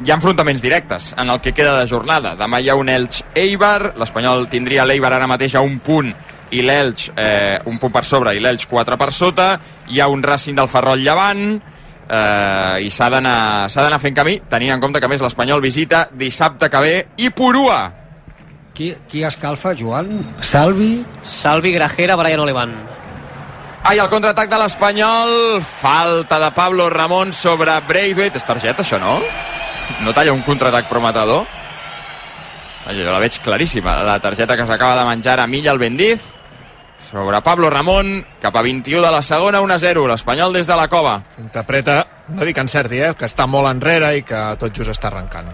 hi ha enfrontaments directes en el que queda de jornada. Demà hi ha un Elx-Eibar, l'Espanyol tindria l'Eibar ara mateix a un punt i l'Elx eh, un punt per sobre i l'Elx quatre per sota hi ha un Racing del Ferrol llevant eh, i s'ha d'anar fent camí tenint en compte que a més l'Espanyol visita dissabte que ve i Purua qui, qui escalfa, Joan? Salvi? Salvi, Grajera, Brian Olevan Ai, el contraatac de l'Espanyol falta de Pablo Ramón sobre Braithwaite és targeta això, no? no talla un contraatac prometedor jo la veig claríssima la targeta que s'acaba de menjar a Milla el Bendiz sobre Pablo Ramón, cap a 21 de la segona, 1-0, l'Espanyol des de la cova. Interpreta, no dic encerti, eh, que està molt enrere i que tot just està arrencant.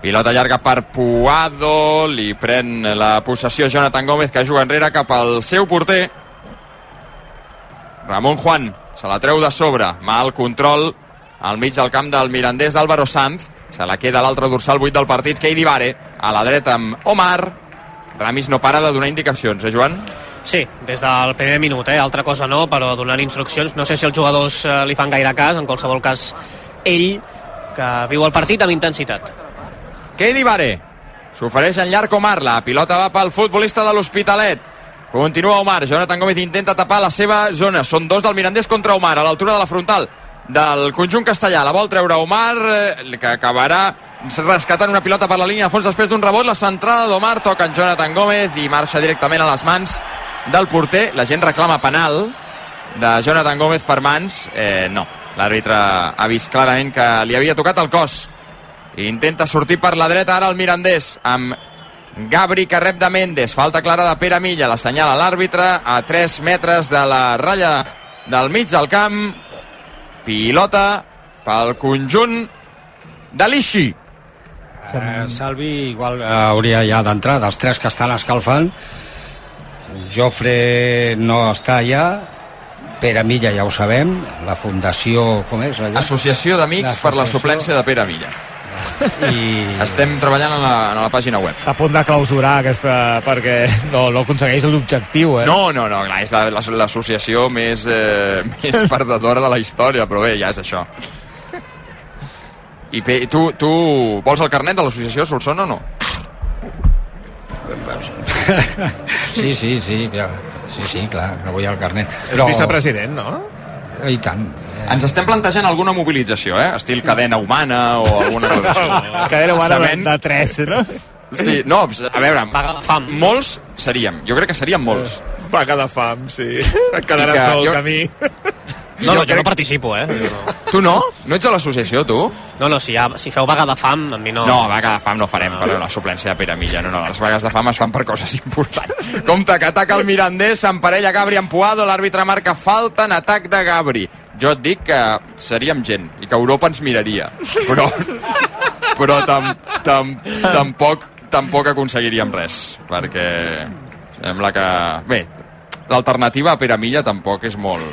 Pilota llarga per Puado, li pren la possessió Jonathan Gómez, que juga enrere cap al seu porter. Ramon Juan, se la treu de sobre, mal control al mig del camp del Mirandés d'Álvaro Sanz, se la queda l'altre dorsal 8 del partit, Keidi Vare, a la dreta amb Omar, Ramis no para de donar indicacions, eh, Joan? Sí, des del primer minut, eh? altra cosa no, però donant instruccions. No sé si els jugadors eh, li fan gaire cas, en qualsevol cas ell, que viu el partit amb intensitat. Keidi Vare s'ofereix en llarg Omar, la pilota va pel futbolista de l'Hospitalet. Continua Omar, Jonathan Gómez intenta tapar la seva zona. Són dos del Mirandés contra Omar, a l'altura de la frontal del conjunt castellà. La vol treure Omar, eh, que acabarà rescatant una pilota per la línia de fons després d'un rebot. La centrada d'Omar toca en Jonathan Gómez i marxa directament a les mans del porter. La gent reclama penal de Jonathan Gómez per mans. Eh, no, l'àrbitre ha vist clarament que li havia tocat el cos. Intenta sortir per la dreta ara el Mirandés amb Gabri que rep de Mendes. Falta clara de Pere Milla. La senyala l'àrbitre a 3 metres de la ratlla del mig del camp. Pilota pel conjunt de l'Ixi. Eh, Salvi igual eh, hauria ja d'entrar dels tres que estan escalfant Jofre no està allà Pere Milla ja ho sabem la fundació, com és allò? Associació d'Amics per la suplència de Pere Milla i... Estem treballant en la, en la pàgina web. Està a punt de clausurar aquesta perquè no, no aconsegueix l'objectiu, eh? No, no, no, clar, és l'associació la, la, més, eh, més perdedora de la història, però bé, ja és això. I bé, tu, tu vols el carnet de l'associació Solsona o no? Sí, sí, sí, ja. sí, sí, clar, que vull el carnet. És vicepresident, no? I tant. Ens estem plantejant alguna mobilització, eh? Estil cadena humana o alguna cosa així. cadena humana de, de 3, no? Sí, no, a veure, fam. molts seríem, jo crec que seríem molts. Vaga de fam, sí. Et quedarà sol, jo... camí. No, no, jo crec- no participo, eh? Tu no? No ets a l'associació, tu? No, no, si, ha, si feu vaga de fam, a mi no... No, vaga de fam no farem per la suplència de Pere Milla. No, no, les vagues de fam es fan per coses importants. Compte, que ataca el Mirandés, s'emparella Gabri Ampuado, l'àrbitre marca falta en atac de Gabri. Jo et dic que seríem gent i que Europa ens miraria. Però, però tam, tam, tampoc, tampoc aconseguiríem res, perquè sembla que... Bé, l'alternativa a Pere Milla tampoc és molt...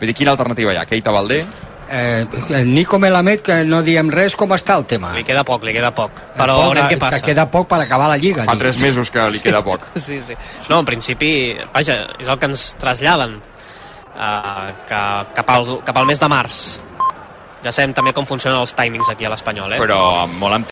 Vull dir, quina alternativa hi ha? Keita Valdé? Eh, Nico Melamed, que no diem res, com està el tema? Li queda poc, li queda poc. Però poc, veurem què que passa. queda poc per acabar la Lliga. Fa tres mesos que li queda poc. Sí, sí. No, en principi, vaja, és el que ens traslladen uh, que, cap, al, cap al mes de març. Ja sabem també com funcionen els timings aquí a l'Espanyol, eh? Però molt amb